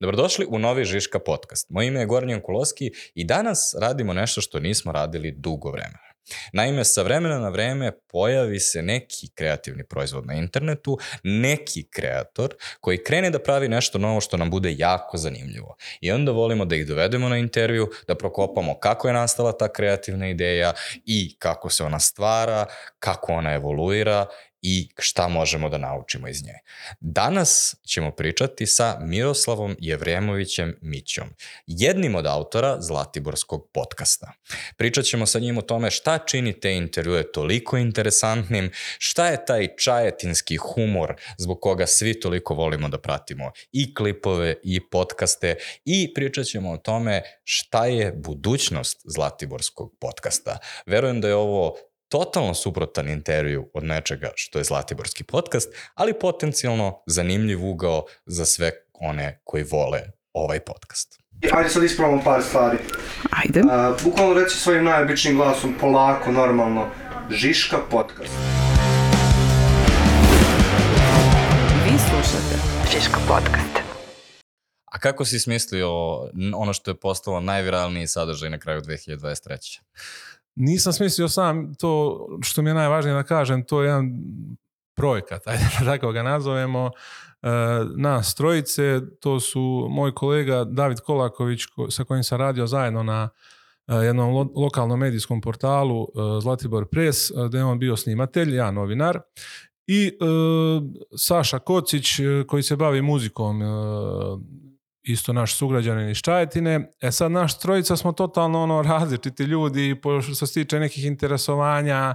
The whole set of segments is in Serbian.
Dobrodošli u novi Žiška podcast. Moje ime je Gornjan Kuloski i danas radimo nešto što nismo radili dugo vremena. Naime, sa vremena na vreme pojavi se neki kreativni proizvod na internetu, neki kreator koji krene da pravi nešto novo što nam bude jako zanimljivo. I onda volimo da ih dovedemo na intervju, da prokopamo kako je nastala ta kreativna ideja i kako se ona stvara, kako ona evoluira i šta možemo da naučimo iz nje. Danas ćemo pričati sa Miroslavom Jevremovićem Mićom, jednim od autora Zlatiborskog podcasta. Pričat ćemo sa njim o tome šta čini te intervjue toliko interesantnim, šta je taj čajetinski humor zbog koga svi toliko volimo da pratimo i klipove i podcaste i pričat ćemo o tome šta je budućnost Zlatiborskog podcasta. Verujem da je ovo totalno suprotan intervju od nečega što je Zlatiborski podcast, ali potencijalno zanimljiv ugao za sve one koji vole ovaj podcast. Ajde sad ispravamo par stvari. Ajde. Uh, bukvalno reći svojim najobičnijim glasom, polako, normalno, Žiška podcast. Vi slušate Žiško podcast. A kako si smislio ono što je postalo najviralniji sadržaj na kraju 2023? Nisam smislio sam to što mi je najvažnije da kažem, to je jedan projekat, ajde da tako ga nazovemo, e, nas trojice, to su moj kolega David Kolaković sa kojim sam radio zajedno na e, jednom lo, lokalnom medijskom portalu e, Zlatibor Press, gde je on bio snimatelj, ja novinar, i Saša Kocić koji se bavi muzikom isto naš sugrađanin iz Čajetine. E sad naš trojica smo totalno ono različiti ljudi što se tiče nekih interesovanja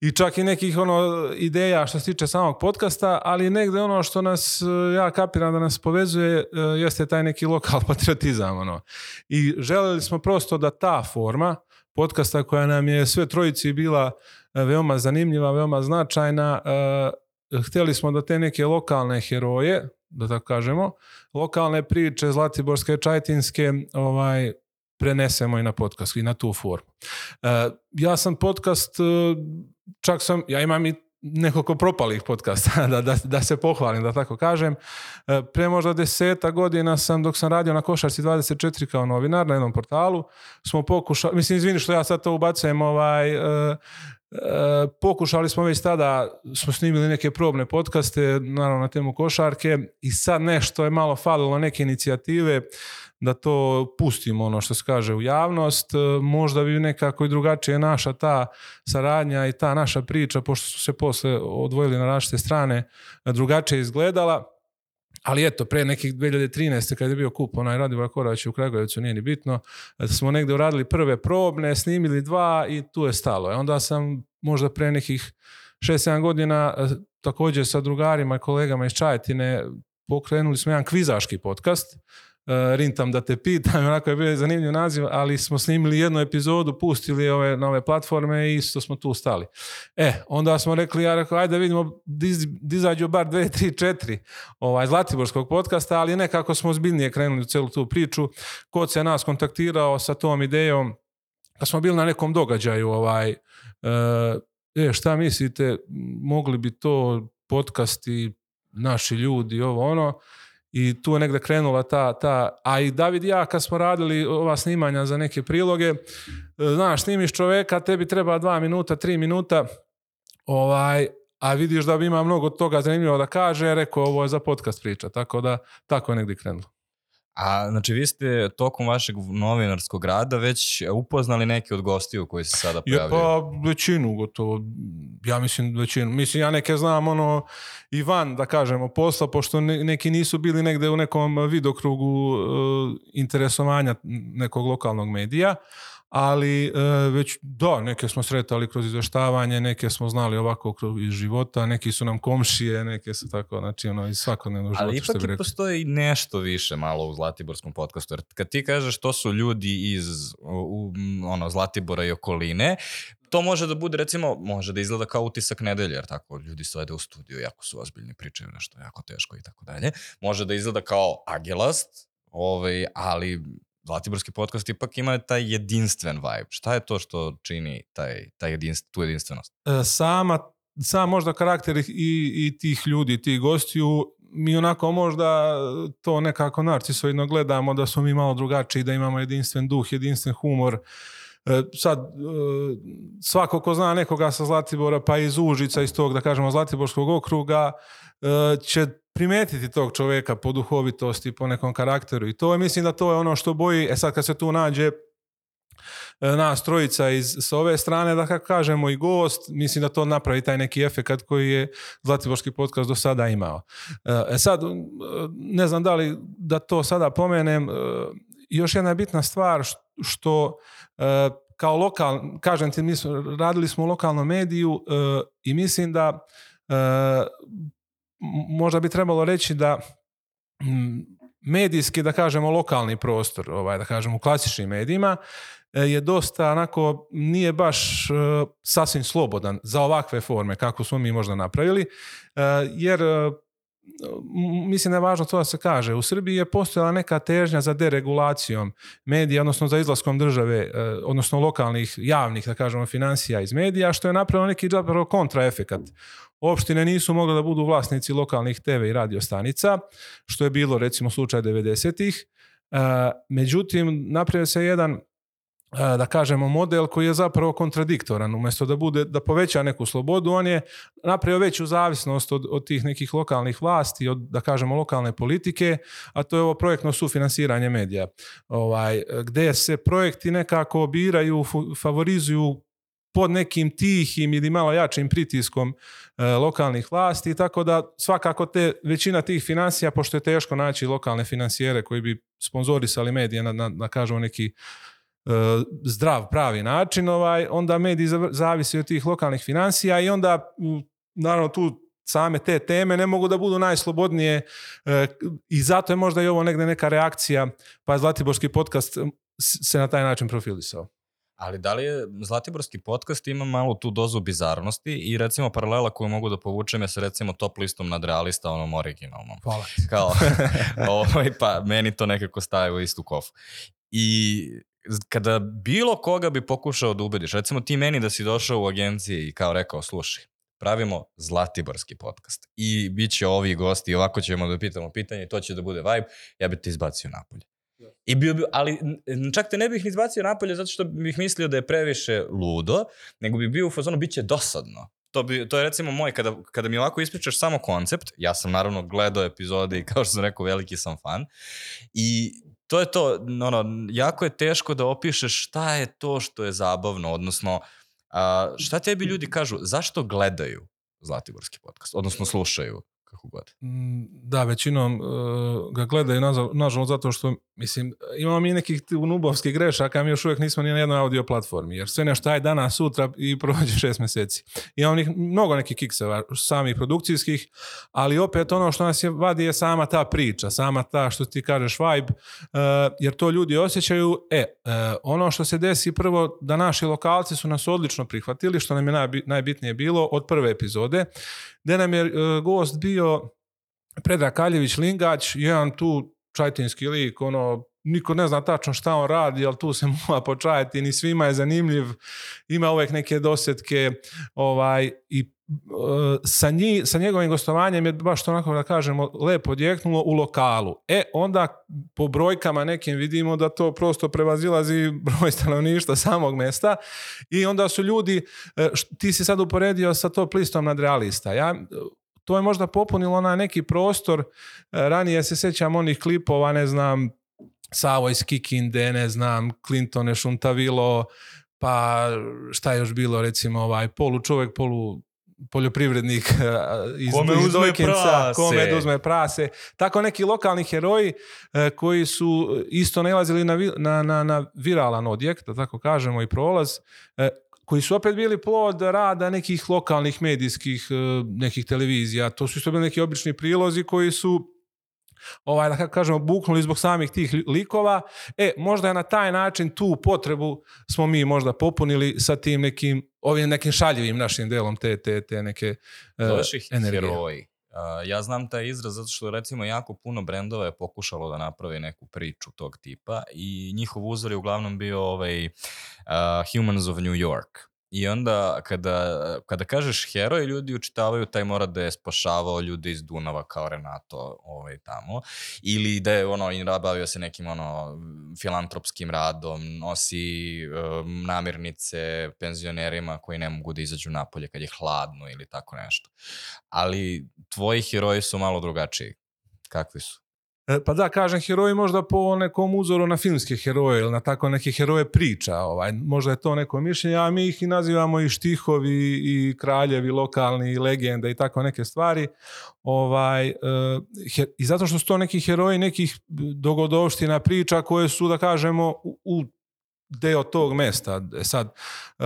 i čak i nekih ono ideja što se tiče samog podcasta, ali negde ono što nas, ja kapiram da nas povezuje, e, jeste taj neki lokal patriotizam. Ono. I želeli smo prosto da ta forma podcasta koja nam je sve trojici bila e, veoma zanimljiva, veoma značajna, e, htjeli smo da te neke lokalne heroje, da tako kažemo, lokalne priče Zlatiborske, Čajtinske, ovaj, prenesemo i na podcast i na tu formu. E, ja sam podcast, e, čak sam, ja imam i nekoliko propalih podcasta, da, da, da se pohvalim, da tako kažem. E, pre možda deseta godina sam, dok sam radio na Košarci 24 kao novinar na jednom portalu, smo pokušali, mislim, izvini što ja sad to ubacujem, ovaj, e, pokušali smo već tada, smo snimili neke probne podcaste, naravno na temu košarke i sad nešto je malo falilo neke inicijative da to pustimo ono što se kaže u javnost, možda bi nekako i drugačije naša ta saradnja i ta naša priča, pošto su se posle odvojili na različite strane, drugačije izgledala. Ali eto, pre nekih 2013. kada je bio kup onaj Radivoj Korać u Kragujevcu, nije ni bitno, smo negde uradili prve probne, snimili dva i tu je stalo. E onda sam možda pre nekih 6-7 godina e, također sa drugarima i kolegama iz Čajetine pokrenuli smo jedan kvizaški podcast Rintam da te pitam, onako je bio zanimljiv naziv, ali smo snimili jednu epizodu, pustili ove nove platforme i isto smo tu stali. E, onda smo rekli, ja rekao, ajde da vidimo, dizađu bar dve, tri, četiri ovaj, Zlatiborskog podcasta, ali nekako smo zbiljnije krenuli u celu tu priču. Kod se nas kontaktirao sa tom idejom, kad smo bili na nekom događaju, ovaj, e, šta mislite, mogli bi to podcasti naši ljudi, ovo ono, i tu je negde krenula ta, ta, a i David i ja kad smo radili ova snimanja za neke priloge, e, znaš, snimiš čoveka, tebi treba dva minuta, tri minuta, ovaj, a vidiš da bi ima mnogo toga zanimljivo da kaže, rekao ovo je za podcast priča, tako da tako je negdje krenulo. A znači vi ste tokom vašeg novinarskog rada već upoznali neke od gostiju koji se sada pojavljaju? pa većinu gotovo. Ja mislim većinu. Mislim ja neke znam ono i van da kažemo posla pošto neki nisu bili negde u nekom vidokrugu uh, interesovanja nekog lokalnog medija ali e, već da, neke smo sretali kroz izveštavanje, neke smo znali ovako iz života, neki su nam komšije, neke su tako, znači ono iz svakodnevnog života. Ali ipak i postoji nešto više malo u Zlatiborskom podcastu, jer kad ti kažeš to su ljudi iz u, ono, Zlatibora i okoline, to može da bude, recimo, može da izgleda kao utisak nedelje, jer tako ljudi sede u studiju, jako su ozbiljni, pričaju nešto jako teško i tako dalje. Može da izgleda kao agelast, ovaj, ali Zlatiborski podcast ipak ima taj jedinstven vibe. Šta je to što čini taj, taj jedinst, tu jedinstvenost? E, sama, sam možda karakter i, i tih ljudi, tih gostiju, mi onako možda to nekako narcisoidno gledamo da smo mi malo drugačiji, da imamo jedinstven duh, jedinstven humor. E, sad, e, svako ko zna nekoga sa Zlatibora pa iz Užica, iz tog da kažemo Zlatiborskog okruga, e, će primetiti tog čovjeka po duhovitosti, po nekom karakteru i to je, mislim da to je ono što boji, e sad kad se tu nađe e, nas trojica iz, s ove strane, da kako kažemo i gost, mislim da to napravi taj neki efekat koji je Zlatiborski podcast do sada imao. E sad, e, ne znam da li da to sada pomenem, e, još jedna bitna stvar što e, kao lokal, kažem ti, mi smo, radili smo u lokalnom mediju i mislim da možda bi trebalo reći da medijski, da kažemo, lokalni prostor, ovaj, da kažemo, u klasičnim medijima, e, je dosta onako, nije baš uh, sasvim slobodan za ovakve forme kako smo mi možda napravili, uh, jer mislim da je važno to da se kaže. U Srbiji je postojala neka težnja za deregulacijom medija, odnosno za izlaskom države, odnosno lokalnih, javnih, da kažemo, financija iz medija, što je napravilo neki zapravo kontraefekat opštine nisu mogle da budu vlasnici lokalnih TV i radio stanica, što je bilo recimo slučaj 90-ih. E, međutim, napravio se jedan e, da kažemo model koji je zapravo kontradiktoran. Umjesto da bude da poveća neku slobodu, on je napravio veću zavisnost od, od tih nekih lokalnih vlasti, od da kažemo lokalne politike, a to je ovo projektno sufinansiranje medija. Ovaj gde se projekti nekako biraju, favorizuju pod nekim tihim ili malo jačim pritiskom e, lokalnih vlasti, tako da svakako te većina tih financija, pošto je teško naći lokalne financijere koji bi sponzorisali medije na, na, na kažemo neki e, zdrav, pravi način, ovaj, onda mediji zavisi od tih lokalnih financija i onda naravno tu same te teme ne mogu da budu najslobodnije e, i zato je možda i ovo negde neka reakcija, pa Zlatiborski podcast se na taj način profilisao. Ali da li je Zlatiborski podcast ima malo tu dozu bizarnosti i recimo paralela koju mogu da povučem je sa recimo top listom nadrealista onom originalnom. Hvala. Kao, ovaj, pa meni to nekako staje u istu kofu. I kada bilo koga bi pokušao da ubediš, recimo ti meni da si došao u agenciji i kao rekao, slušaj, pravimo Zlatiborski podcast i bit će ovi gosti i ovako ćemo da pitamo pitanje to će da bude vibe, ja bi te izbacio napolje. I bio bi, ali čak te ne bih izbacio napolje zato što bih mislio da je previše ludo, nego bi bio u fazonu, bit će dosadno. To, bi, to je recimo moj, kada, kada mi ovako ispričaš samo koncept, ja sam naravno gledao epizode i kao što sam rekao, veliki sam fan. I to je to, ono, jako je teško da opišeš šta je to što je zabavno, odnosno a, šta tebi ljudi kažu, zašto gledaju Zlatiborski podcast, odnosno slušaju kako god. Mm, da, većinom uh, ga gledaju, nažalost, zato što, mislim, imamo mi nekih nubovskih grešaka, mi još uvijek nismo ni na jednoj audio platformi, jer sve nešto aj danas, sutra i prođe šest meseci. Imamo nih, mnogo nekih kikseva, samih produkcijskih, ali opet ono što nas je vadi je sama ta priča, sama ta, što ti kažeš, vibe, uh, jer to ljudi osjećaju. E, uh, ono što se desi prvo, da naši lokalci su nas odlično prihvatili, što nam je najbitnije bilo od prve epizode, gde nam je gost bio Predrag Kaljević Lingać, jedan tu čajtinski lik, ono, niko ne zna tačno šta on radi, ali tu se mora počajati, ni svima je zanimljiv, ima uvek neke dosetke, ovaj, i sa, nji, sa njegovim gostovanjem je baš to onako da kažemo lepo odjeknulo u lokalu. E, onda po brojkama nekim vidimo da to prosto prevazilazi broj stanovništva samog mesta i onda su ljudi, e, ti si sad uporedio sa top listom nadrealista. Ja to je možda popunilo onaj neki prostor, e, ranije se sećam onih klipova, ne znam, Savo iz Kikinde, ne znam, Clintone Šuntavilo, pa šta je još bilo, recimo, ovaj, polu čovjek, polu poljoprivrednik e, iz, kome iz uzme Dojkinca, prase. kome uzme prase. Tako neki lokalni heroji e, koji su isto nalazili na, na, na, na viralan odjek, da tako kažemo, i prolaz, koji su opet bili plod rada nekih lokalnih medijskih e, nekih televizija. To su isto bili neki obični prilozi koji su ovaj, da kažemo, buknuli zbog samih tih likova. E, možda je na taj način tu potrebu smo mi možda popunili sa tim nekim, ovim nekim šaljivim našim delom te, te, te neke uh, energije. heroji. Uh, ja znam taj izraz zato što recimo jako puno brendova je pokušalo da napravi neku priču tog tipa i njihov uzor je uglavnom bio ovaj uh, Humans of New York. I onda kada, kada kažeš heroj, ljudi učitavaju taj mora da je spašavao ljude iz Dunava kao Renato ovaj, tamo. Ili da je ono, i bavio se nekim ono, filantropskim radom, nosi um, namirnice penzionerima koji ne mogu da izađu napolje kad je hladno ili tako nešto. Ali tvoji heroji su malo drugačiji. Kakvi su? E, Pa da, kažem, heroji možda po nekom uzoru na filmske heroje ili na tako neke heroje priča. Ovaj. Možda je to neko mišljenje, a mi ih i nazivamo i štihovi i kraljevi lokalni i legende i tako neke stvari. Ovaj, e, he- I zato što su to neki heroji nekih dogodovština priča koje su, da kažemo, u, u deo tog mesta. E Sad, e,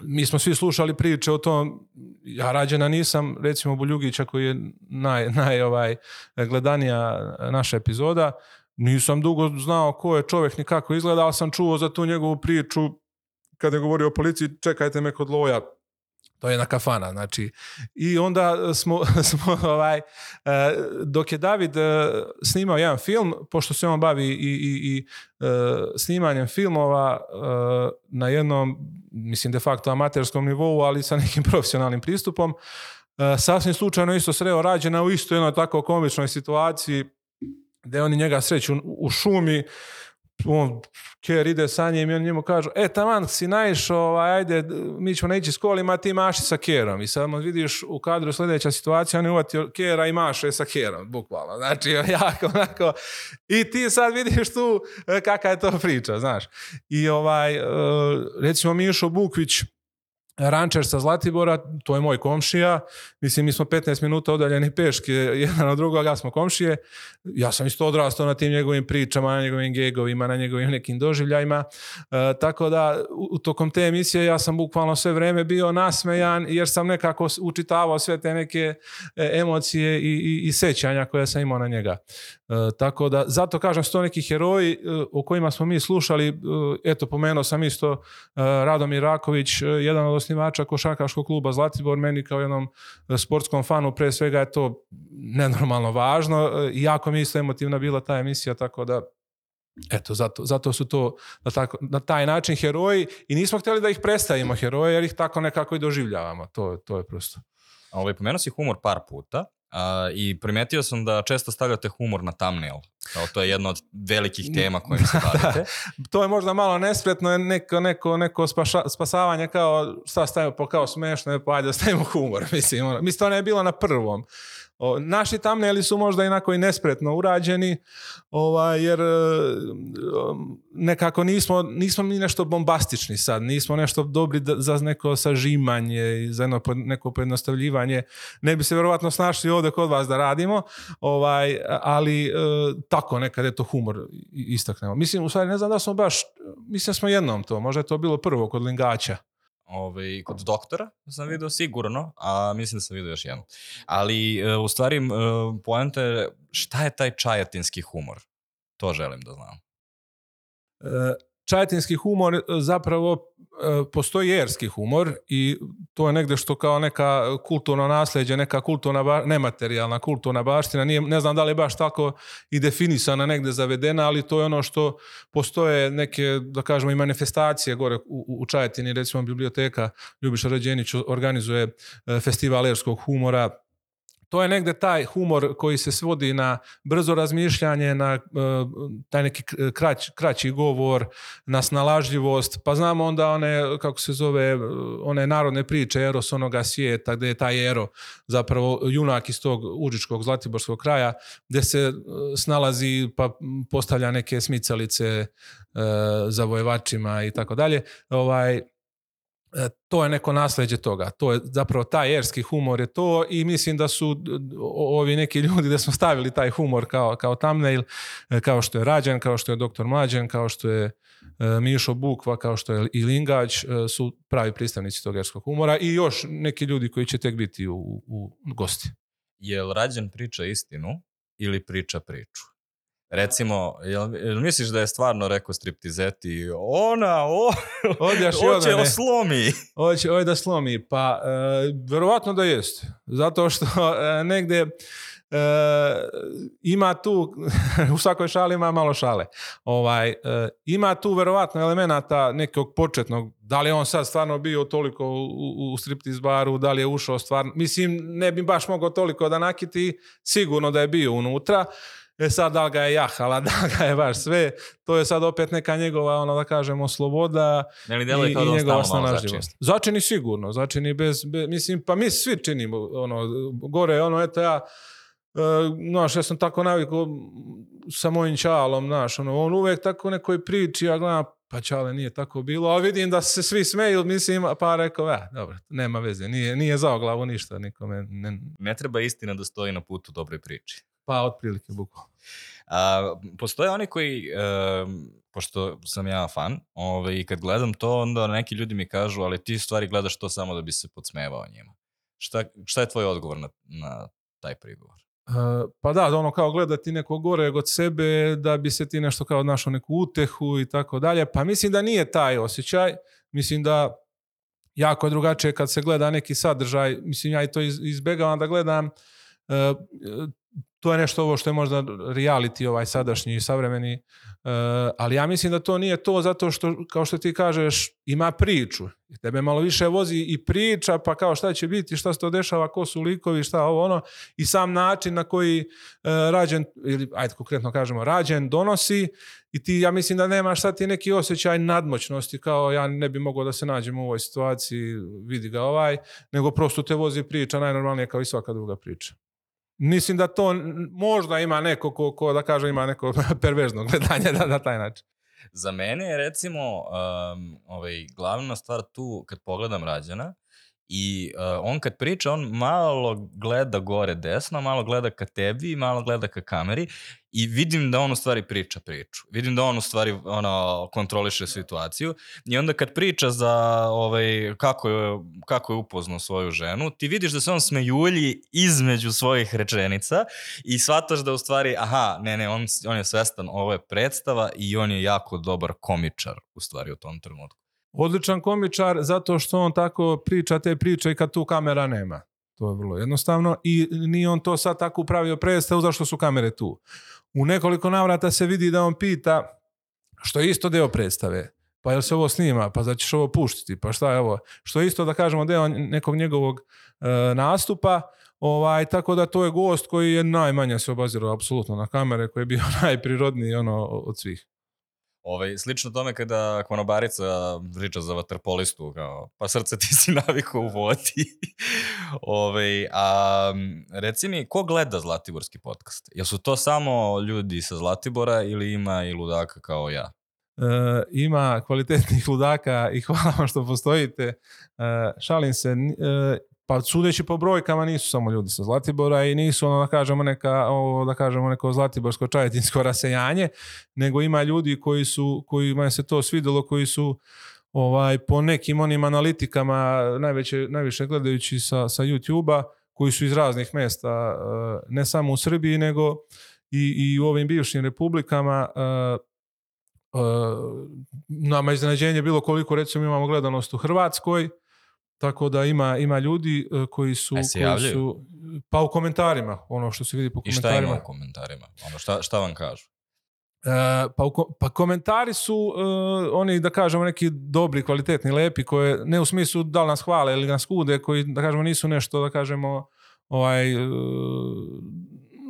mi smo svi slušali priče o tom, ja rađena nisam, recimo Buljugića koji je naj, naj ovaj, gledanija naša epizoda, nisam dugo znao ko je čovjek ni kako izgleda, ali sam čuo za tu njegovu priču. Kada je govorio o policiji, čekajte me kod loja, to je jedna kafana, znači. I onda smo, smo ovaj, e, dok je David e, snimao jedan film, pošto se on bavi i, i, i e, snimanjem filmova na jednom, mislim de facto amaterskom nivou, ali sa nekim profesionalnim pristupom, sasvim slučajno isto sreo rađena u isto jednoj tako komičnoj situaciji gdje oni njega sreću u šumi, on, Ker ide sa njim i on njemu kažu, e, taman si naišao, ovaj, ajde, mi ćemo neći s kolima, ti maši sa Kerom. I sad vidiš u kadru sljedeća situacija, on je uvatio Kera i maše sa Kerom, bukvalno. Znači, jako onako. I ti sad vidiš tu e, kakva je to priča, znaš. I ovaj, e, recimo Mišo Bukvić, rančer sa Zlatibora, to je moj komšija, mislim mi smo 15 minuta udaljeni peške jedan od drugog, ja smo komšije, ja sam isto odrastao na tim njegovim pričama, na njegovim gegovima, na njegovim nekim doživljajima, E, tako da u, tokom te emisije ja sam bukvalno sve vreme bio nasmejan jer sam nekako učitavao sve te neke e, emocije i, i, i sećanja koje sam imao na njega. E, tako da, zato kažem, su to neki heroji e, o kojima smo mi slušali, e, eto, pomenuo sam isto e, Radomir Raković, jedan od osnivača košarkaškog kluba Zlatibor, meni kao jednom e, sportskom fanu, pre svega je to nenormalno važno e, i jako mi isto emotivna bila ta emisija, tako da Eto, zato, zato su to na, tako, na taj način heroji i nismo htjeli da ih predstavimo heroje jer ih tako nekako i doživljavamo. To, to je prosto. Ovaj, pomenuo si humor par puta a, i primetio sam da često stavljate humor na thumbnail. Kao to je jedna od velikih tema kojim se bavite. To je možda malo nespretno, neko, neko, neko spaša, spasavanje kao, šta stavimo, pa kao smešno je, pa ajde da stavimo humor. Mislim, ono, mislim, to ne je bilo na prvom. O, naši thumbnaili su možda inako i nespretno urađeni, ovaj, jer e, um, nekako nismo, nismo mi nešto bombastični sad, nismo nešto dobri da- za neko sažimanje i za jedno, neko pojednostavljivanje. Ne bi se verovatno snašli ovdje kod vas da radimo, ovaj, ali e, tako nekad je to humor istaknemo. Mislim, u stvari ne znam da smo baš, mislim da smo jednom to, možda je to bilo prvo kod Lingača. Ovaj, kod doktora sam video sigurno, a mislim da sam video još jedno. Ali e, u stvari e, poenta je šta je taj čajatinski humor? To želim da znam. E, Čajetinski humor e, zapravo e, postoji erski humor i to je negde što kao neka kulturno nasljeđe, neka kulturna, ba- nematerijalna kulturna baština, nije, ne znam da li je baš tako i definisana negde zavedena, ali to je ono što postoje neke, da kažemo, i manifestacije gore u, u- Čajetini, recimo biblioteka Ljubiša Rađenić organizuje e, festival erskog humora, to je negde taj humor koji se svodi na brzo razmišljanje, na e, taj neki krać, kraći govor, na snalažljivost, pa znamo onda one, kako se zove, e, one narodne priče Eros onoga svijeta, gdje je taj Ero zapravo junak iz tog užičkog zlatiborskog kraja, gdje se e, snalazi pa postavlja neke smicalice e, zavojevačima i tako dalje. Ovaj, to je neko nasljeđe toga. To je zapravo taj erski humor je to i mislim da su ovi neki ljudi da smo stavili taj humor kao, kao thumbnail, e, kao što je Rađan, kao što je Doktor Mlađan, kao što je e, Mišo Bukva, kao što je i Lingać, e, su pravi predstavnici tog erskog humora i još neki ljudi koji će tek biti u, u gosti. Jel Rađan priča istinu ili priča priču? Recimo, jel, jel misliš da je stvarno rekao striptizeti ona, o, Odjaš hoće odane. oslomi? Hoće ovaj da slomi. Pa, e, verovatno da jest. Zato što e, negde e, ima tu, u svakoj šali ima malo šale. Ovaj, e, ima tu verovatno elemenata nekog početnog Da li je on sad stvarno bio toliko u, u, u striptiz baru, da li je ušao stvarno, mislim, ne bi baš mogao toliko da nakiti, sigurno da je bio unutra, E sad, da li ga je jahala, da ga je baš sve, to je sad opet neka njegova, ono da kažemo, sloboda Ne li i, kao i da njegova snalažljivost. začini? Sigurno, začini bez, bez, mislim, pa mi svi činimo, ono, gore, ono, eto ja, e, znaš, ja sam tako navikao sa mojim čalom, znaš, ono, on uvek tako nekoj priči, ja gledam, pa čale nije tako bilo, ali vidim da se svi smeju, mislim, pa rekao, ja, dobro, nema veze, nije, nije zao glavu ništa nikome, ne, Ne treba istina da stoji na putu dobroj priči. Pa otprilike bukvalno. A, postoje oni koji, em, pošto sam ja fan, ovaj, kad gledam to, onda neki ljudi mi kažu, ali ti stvari gledaš to samo da bi se podsmevao njima. Šta, šta je tvoj odgovor na, na taj prigovor? Uh, pa da, da ono kao gledati neko gore od sebe da bi se ti nešto kao našao neku utehu i tako dalje. Pa mislim da nije taj osjećaj. Mislim da jako je drugačije kad se gleda neki sadržaj. Mislim ja i to iz, izbegavam da gledam. Uh, to je nešto ovo što je možda reality ovaj sadašnji i savremeni, uh, ali ja mislim da to nije to zato što, kao što ti kažeš, ima priču. Tebe malo više vozi i priča, pa kao šta će biti, šta se to dešava, ko su likovi, šta ovo ono, i sam način na koji uh, rađen, ili ajde konkretno kažemo, rađen donosi i ti, ja mislim da nemaš sad ti neki osjećaj nadmoćnosti, kao ja ne bi mogao da se nađem u ovoj situaciji, vidi ga ovaj, nego prosto te vozi priča najnormalnije kao i svaka druga priča. Mislim da to možda ima neko ko, ko da kaže ima neko perverzno gledanje na, na taj način. Za mene je recimo um, ovaj, glavna stvar tu kad pogledam Rađana i uh, on kad priča, on malo gleda gore desno, malo gleda ka tebi, malo gleda ka kameri i vidim da on u stvari priča priču. Vidim da on u stvari ono, kontroliše situaciju i onda kad priča za ovaj, kako, je, kako je upoznao svoju ženu, ti vidiš da se on smejulji između svojih rečenica i shvataš da u stvari, aha, ne, ne, on, on je svestan, ovo je predstava i on je jako dobar komičar u stvari u tom trenutku. Odličan komičar zato što on tako priča te priče i kad tu kamera nema. To je vrlo jednostavno i nije on to sad tako pravio predstavu zašto su kamere tu. U nekoliko navrata se vidi da on pita što je isto deo predstave. Pa jel se ovo snima? Pa da ćeš ovo puštiti? Pa šta je ovo? Što je isto da kažemo deo nekog njegovog e, nastupa. Ovaj, tako da to je gost koji je najmanje se obazirao apsolutno na kamere, koji je bio najprirodniji ono, od svih. Ovaj, slično tome kada konobarica priča za vaterpolistu, kao, pa srce ti si navikao u vodi. ovaj, a reci mi, ko gleda Zlatiborski podcast? Jel su to samo ljudi sa Zlatibora ili ima i ludaka kao ja? E, ima kvalitetnih ludaka i hvala vam što postojite. E, šalim se, e, pa sudeći po brojkama nisu samo ljudi sa Zlatibora i nisu ono da kažemo neka ovo da kažemo neko zlatiborsko čajetinsko rasejanje, nego ima ljudi koji su kojima se to svidelo, koji su ovaj po nekim onim analitikama najveće najviše gledajući sa sa YouTubea koji su iz raznih mesta e, ne samo u Srbiji nego i, i u ovim bivšim republikama e, Uh, nama je iznenađenje bilo koliko recimo imamo gledanost u Hrvatskoj, tako da ima ima ljudi uh, koji su E, se koji su pa u komentarima, ono što se vidi po I šta komentarima. ima u komentarima? Ono, šta, šta vam kažu? E, pa, u pa komentari su uh, oni da kažemo neki dobri, kvalitetni, lepi koje ne u smislu da li nas hvale ili nas kude, koji da kažemo nisu nešto da kažemo ovaj uh,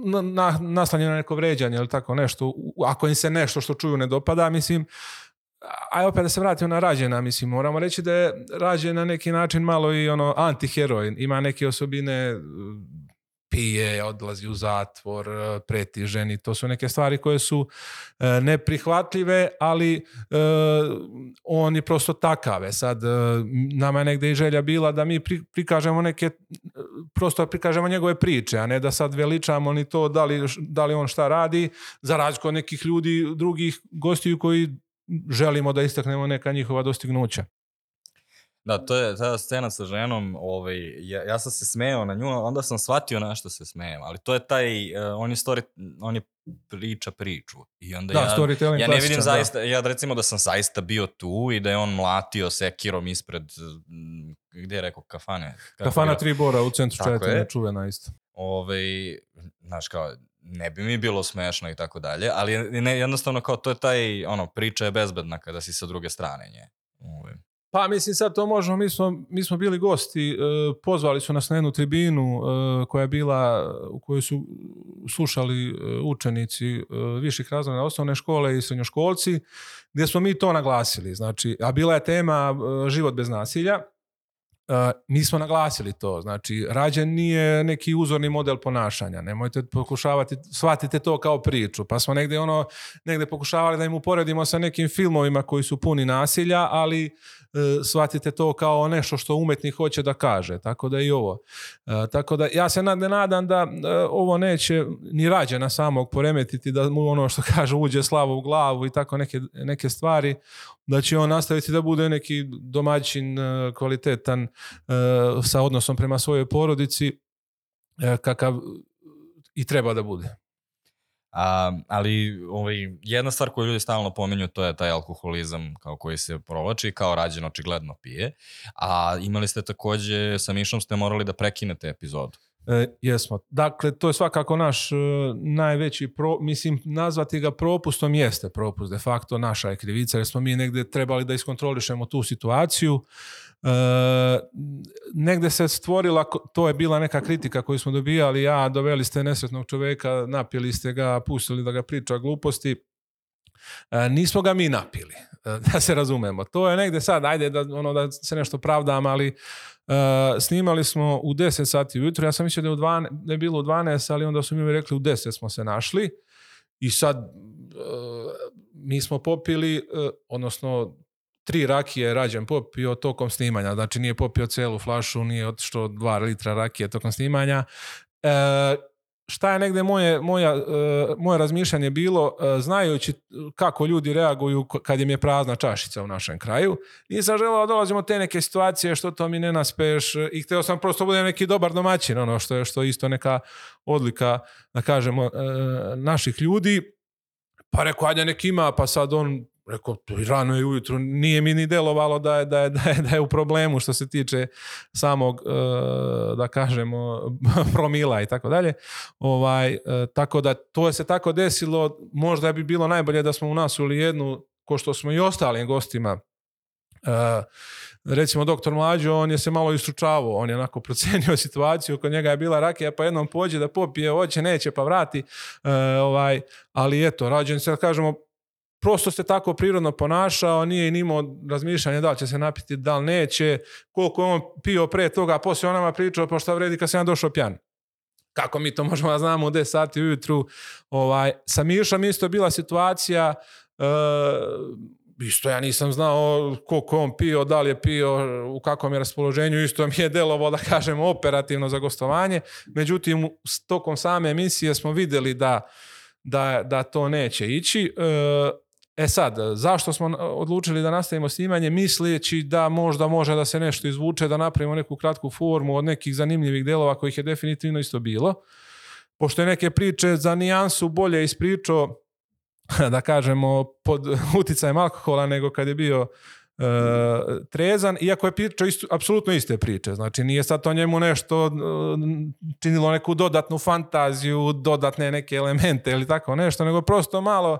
na, na, naslanjeno na neko vređanje ili tako nešto, ako im se nešto što čuju ne dopada, mislim, aj opet da se vratimo na Rađena, mislim, moramo reći da je Rađen na neki način malo i ono antiheroj, ima neke osobine uh, pije, odlazi u zatvor, uh, preti ženi, to su neke stvari koje su uh, neprihvatljive, ali uh, on je prosto takave. Sad, uh, nama je negde i želja bila da mi pri, prikažemo neke, uh, prosto prikažemo njegove priče, a ne da sad veličamo ni to da li, da li on šta radi, za razliku od nekih ljudi, drugih gostiju koji želimo da istaknemo neka njihova dostignuća. Da, to je ta scena sa ženom, ovaj, ja, ja sam se smejao na nju, onda sam shvatio na što se smejem, ali to je taj, uh, on je story, on je priča priču. I onda Da, ja, ja ne vidim da. zaista, ja recimo da sam zaista bio tu i da je on mlatio sekirom ispred, gde je rekao, kafane? Kako Kafana je bilo? Tri Bora u centru je. čuvena isto. ovaj, znaš kao, ne bi mi bilo smešno i tako dalje, ali ne, jednostavno kao to je taj, ono, priča je bezbedna kada si sa druge strane nje. Ovaj. Pa mislim sad to možemo, mi smo, mi smo bili gosti, e, pozvali su nas na jednu tribinu e, koja je bila, u kojoj su slušali e, učenici e, viših razreda osnovne škole i srednjoškolci, gdje smo mi to naglasili. Znači, a bila je tema e, život bez nasilja. Mi smo naglasili to, znači rađen nije neki uzorni model ponašanja, nemojte pokušavati, shvatite to kao priču, pa smo negdje ono, negdje pokušavali da im uporedimo sa nekim filmovima koji su puni nasilja, ali shvatite to kao nešto što umetnik hoće da kaže, tako da i ovo. Uh, tako da ja se ne nadam da ovo neće ni rađena samog poremetiti, da mu ono što kaže uđe slavo u glavu i tako neke, neke stvari, da će on nastaviti da bude neki domaćin kvalitetan sa odnosom prema svojoj porodici kakav i treba da bude. A, ali ovaj, jedna stvar koju ljudi stalno pominju to je taj alkoholizam kao koji se provlači, kao rađen očigledno pije. A imali ste takođe, sa Mišom ste morali da prekinete epizodu. E, jesmo. Dakle, to je svakako naš e, najveći, pro, mislim, nazvati ga propustom jeste propust, de facto naša je krivica, jer smo mi negde trebali da iskontrolišemo tu situaciju. E, negde se stvorila, to je bila neka kritika koju smo dobijali, ja, doveli ste nesretnog čoveka, napili ste ga, pustili da ga priča gluposti, e, nismo ga mi napili, e, da se razumemo. To je negde sad, ajde da, ono, da se nešto pravdam, ali Uh, snimali smo u 10 sati ujutro, ja sam mislio da je, u 12, da je bilo u 12, ali onda su mi rekli u 10 smo se našli i sad uh, mi smo popili, uh, odnosno tri rakije rađen popio tokom snimanja, znači nije popio celu flašu, nije otišao dva litra rakije tokom snimanja. E, šta je negde moje, moja, uh, moje razmišljanje bilo, uh, znajući kako ljudi reaguju kad im je prazna čašica u našem kraju. Nisam želeo da dolazimo te neke situacije što to mi ne naspeš i hteo sam prosto budem neki dobar domaćin, ono što je što isto neka odlika, da kažemo, uh, naših ljudi. Pa rekao, ajde nek ima, pa sad on Rekao, rano je ujutru, nije mi ni delovalo da je, da je, da je, da je u problemu što se tiče samog, da kažemo, promila i tako dalje. Ovaj, tako da to je se tako desilo, možda bi bilo najbolje da smo u nas uli jednu, ko što smo i ostalim gostima, recimo doktor Mlađo, on je se malo istručavao, on je onako procenio situaciju, kod njega je bila rakija, pa jednom pođe da popije, hoće, neće, pa vrati, ovaj, ali eto, rađen se, da kažemo, prosto se tako prirodno ponašao, nije ni imao razmišljanje da li će se napiti, da li neće, koliko je on pio pre toga, a poslije on nama pričao pa šta vredi kad sam ja došao pjan. Kako mi to možemo da znamo u 10 sati ujutru. Ovaj, sa Mišom isto bila situacija, uh, isto ja nisam znao koliko on pio, da li je pio, u kakvom je raspoloženju, isto mi je delovo da kažem operativno za gostovanje. Međutim, tokom same emisije smo videli da da, da to neće ići. Uh, E sad, zašto smo odlučili da nastavimo snimanje misleći da možda može da se nešto izvuče, da napravimo neku kratku formu od nekih zanimljivih delova kojih je definitivno isto bilo. Pošto je neke priče za nijansu bolje ispričao, da kažemo, pod uticajem alkohola nego kad je bio uh, trezan, iako je pričao isto, apsolutno iste priče. Znači nije sad to njemu nešto uh, činilo neku dodatnu fantaziju, dodatne neke elemente ili tako nešto, nego prosto malo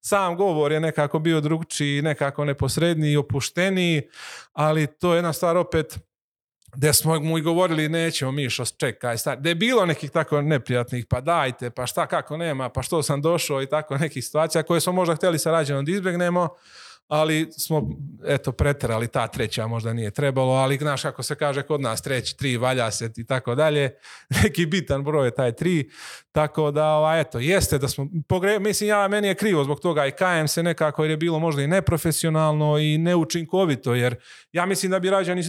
sam govor je nekako bio drugčiji, nekako neposredniji, opušteniji, ali to je jedna stvar opet gde smo mu i govorili nećemo Mišo, čekaj, stari. Gde je bilo nekih tako neprijatnih, pa dajte, pa šta, kako nema, pa što sam došao i tako nekih situacija koje smo možda htjeli sa rađenom da izbjegnemo, ali smo, eto, preterali ta treća, možda nije trebalo, ali znaš kako se kaže kod nas, treći, tri, valja se i tako dalje, neki bitan broj je taj tri, tako da, ova, eto, jeste da smo, pogre, mislim, ja, meni je krivo zbog toga i kajem se nekako jer je bilo možda i neprofesionalno i neučinkovito, jer ja mislim da bi rađani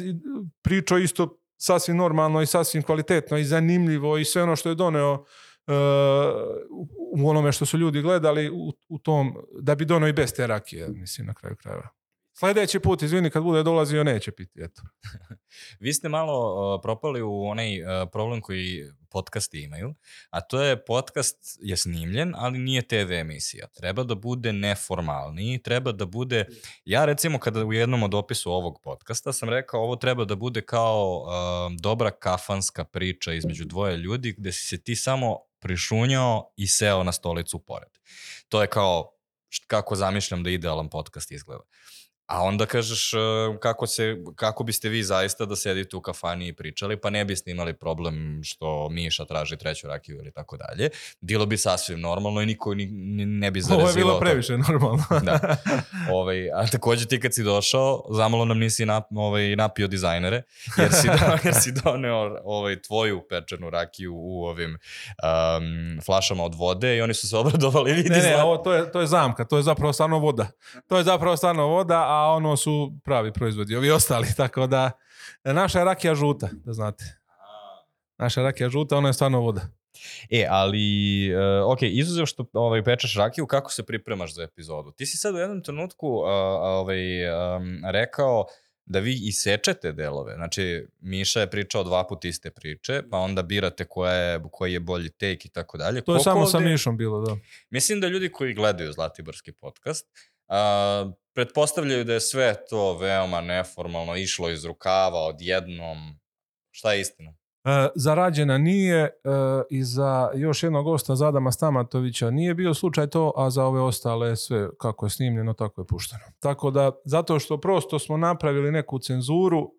pričao isto sasvim normalno i sasvim kvalitetno i zanimljivo i sve ono što je doneo u onome što su ljudi gledali u, u tom, da bi dono i bez te rakije, mislim, na kraju krajeva. Sljedeći put, izvini, kad bude dolazio, neće piti, eto. Vi ste malo uh, propali u onaj uh, problem koji podcasti imaju, a to je podcast je snimljen, ali nije TV emisija. Treba da bude neformalniji, treba da bude, ja recimo kada u jednom od opisu ovog podcasta sam rekao ovo treba da bude kao uh, dobra kafanska priča između dvoje ljudi gde si se ti samo prišunjao i seo na stolicu pored. To je kao kako zamišljam da idealan podcast izgleda. A onda kažeš uh, kako, se, kako biste vi zaista da sedite u kafani i pričali, pa ne biste imali problem što Miša traži treću rakiju ili tako dalje. Bilo bi sasvim normalno i niko ni, ne bi zarezivao. Ovo je bilo to. previše normalno. da. Ovaj, a takođe ti kad si došao, zamalo nam nisi nap, ovaj, napio dizajnere, jer si, do, jer si doneo ovaj, tvoju pečenu rakiju u ovim um, flašama od vode i oni su se obradovali. Vidi Ne, ne, ovo, to, je, to je zamka, to je zapravo stvarno voda. To je zapravo stvarno voda, a ono su pravi proizvodi, ovi ostali, tako da naša rakija žuta, da znate. Naša rakija žuta, ona je stvarno voda. E, ali, uh, ok, izuzev što ovaj, pečeš rakiju, kako se pripremaš za epizodu? Ti si sad u jednom trenutku uh, ovaj, um, rekao da vi isečete delove. Znači, Miša je pričao dva puta iste priče, pa onda birate koja je, koji je bolji take i tako dalje. To je Koliko samo sa ovde- Mišom bilo, da. Mislim da ljudi koji gledaju Zlatiborski podcast uh, pretpostavljaju da je sve to veoma neformalno išlo iz rukava odjednom. Šta je istina? E, za Rađena nije e, i za još jednog gosta, za Adama Stamatovića, nije bio slučaj to, a za ove ostale sve kako je snimljeno, tako je pušteno. Tako da, zato što prosto smo napravili neku cenzuru,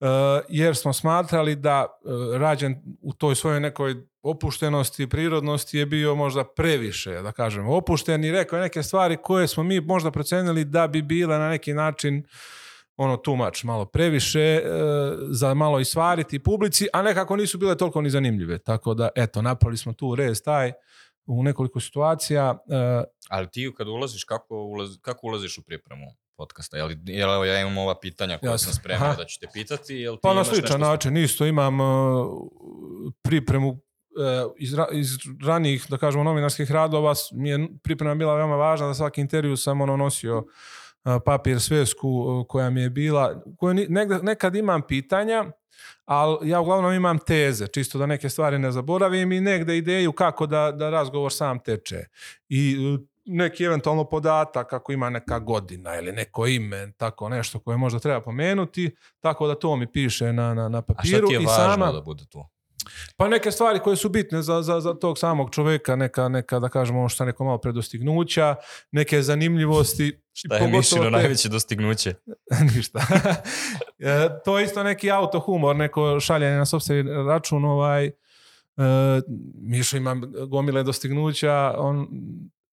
e, jer smo smatrali da e, Rađen u toj svojoj nekoj opuštenosti i prirodnosti je bio možda previše, da kažem, opušten i rekao je neke stvari koje smo mi možda procenili da bi bile na neki način ono tumač malo previše e, za malo i svariti publici, a nekako nisu bile toliko ni zanimljive. Tako da, eto, napravili smo tu rez taj u nekoliko situacija. E, Ali ti kad ulaziš, kako, ulaz, kako ulaziš u pripremu podcasta? Jel, jel evo ja imam ova pitanja koja sam spremao da ću te pitati, jel ti pa na sličan način isto imam e, pripremu iz, ra- iz ranijih, da kažemo, novinarskih radova mi je priprema bila veoma važna, za svaki intervju sam ono nosio e, papir, svesku e, koja mi je bila, koju negde, nekad imam pitanja, ali ja uglavnom imam teze, čisto da neke stvari ne zaboravim i negde ideju kako da, da razgovor sam teče. I e, neki eventualno podatak kako ima neka godina ili neko ime, tako nešto koje možda treba pomenuti, tako da to mi piše na, na, na A šta papiru. ti je i važno sama, da bude tu? Pa neke stvari koje su bitne za, za, za tog samog čoveka, neka, neka da kažemo ono što rekao malo predostignuća, neke zanimljivosti. Šta je Mišino te- najveće dostignuće? Ništa. E, to je isto neki autohumor, neko šaljanje na sobstveni račun. Ovaj, e, Mišo ima gomile dostignuća, on,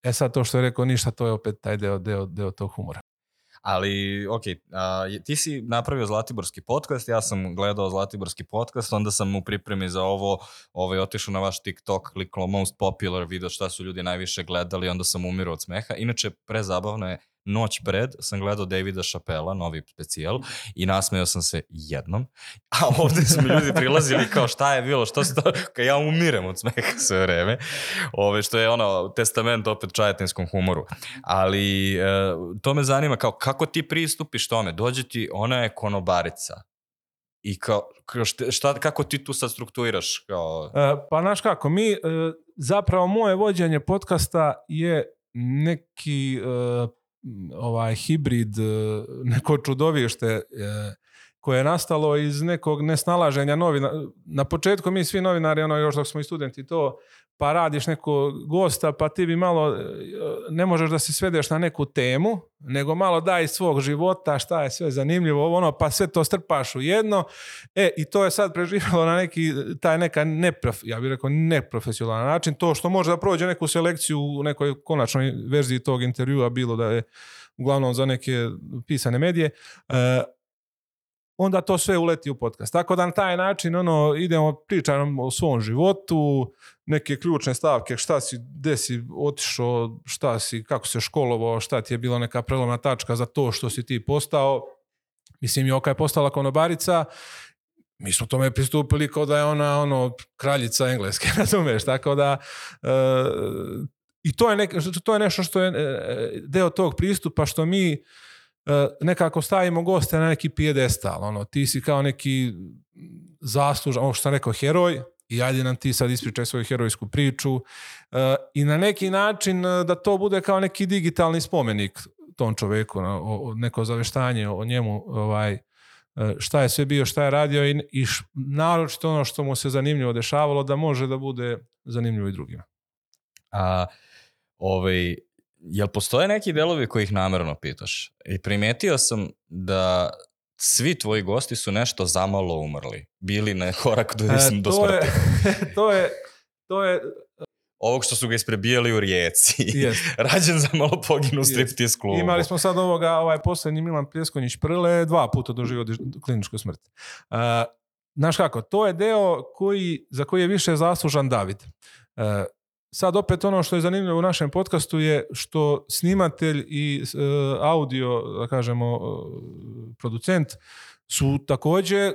e sad to što je rekao ništa, to je opet taj deo, deo, deo tog humora. Ali, ok, a, ti si napravio Zlatiborski podcast, ja sam gledao Zlatiborski podcast, onda sam u pripremi za ovo ovaj, otišao na vaš TikTok, kliknuo most popular, video šta su ljudi najviše gledali, onda sam umirao od smeha. Inače, prezabavno je, noć pred sam gledao Davida Chappella, novi specijal, i nasmejao sam se jednom, a ovde su mi ljudi prilazili kao šta je bilo, što se to, kao ja umirem od smeha sve vreme, Ove, što je ono, testament opet čajetinskom humoru. Ali e, to me zanima, kao kako ti pristupiš tome, dođe ti, ona je konobarica, I kao, kao šta, kako ti tu sad strukturiraš? Kao, E, pa znaš kako, mi, e, zapravo moje vođenje podcasta je neki e, ovaj hibrid, e, neko čudovište e, koje je nastalo iz nekog nesnalaženja novina. Na početku mi svi novinari, ono još dok smo i studenti to, pa radiš nekog gosta, pa ti bi malo, e, ne možeš da se svedeš na neku temu, nego malo daj svog života, šta je sve zanimljivo, ono, pa sve to strpaš u jedno. E, i to je sad preživjelo na neki, taj neka neprof, ja bih rekao neprofesionalan način, to što može da prođe neku selekciju u nekoj konačnoj verziji tog intervjua, bilo da je uglavnom za neke pisane medije, e, onda to sve uleti u podcast. Tako da na taj način ono, idemo, pričamo o svom životu, neke ključne stavke, šta si, gde si otišao, šta si, kako se školovao, šta ti je bila neka prelomna tačka za to što si ti postao. Mislim, Joka je postala konobarica, mi smo tome pristupili kao da je ona ono kraljica engleske, razumeš, tako da e, i to je, nek, to je nešto što je e, deo tog pristupa što mi nekako stavimo goste na neki pijedestal, ono, ti si kao neki zaslužan, ovo što sam rekao, heroj, i ajde nam ti sad ispričaj svoju herojsku priču e, i na neki način e, da to bude kao neki digitalni spomenik tom čoveku, neko zaveštanje o njemu, ovaj, e, šta je sve bio, šta je radio i, i naročito ono što mu se zanimljivo dešavalo da može da bude zanimljivo i drugima. a, ovaj, jel postoje neki delovi kojih namerno pitaš? I primetio sam da svi tvoji gosti su nešto zamalo umrli. Bili na korak do, E, do to, je, smrti. to je, to je, Ovog što su ga isprebijali u rijeci. jest. Rađen za malo poginu Jest. striptease klubu. Imali smo sad ovoga, ovaj posljednji Milan Pljeskonjić Prle, dva puta doživio kliničku smrt. Uh, znaš kako, to je deo koji, za koji je više zaslužan David. Uh, sad opet ono što je zanimljivo u našem podcastu je što snimatelj i uh, audio, da kažemo, uh, producent su također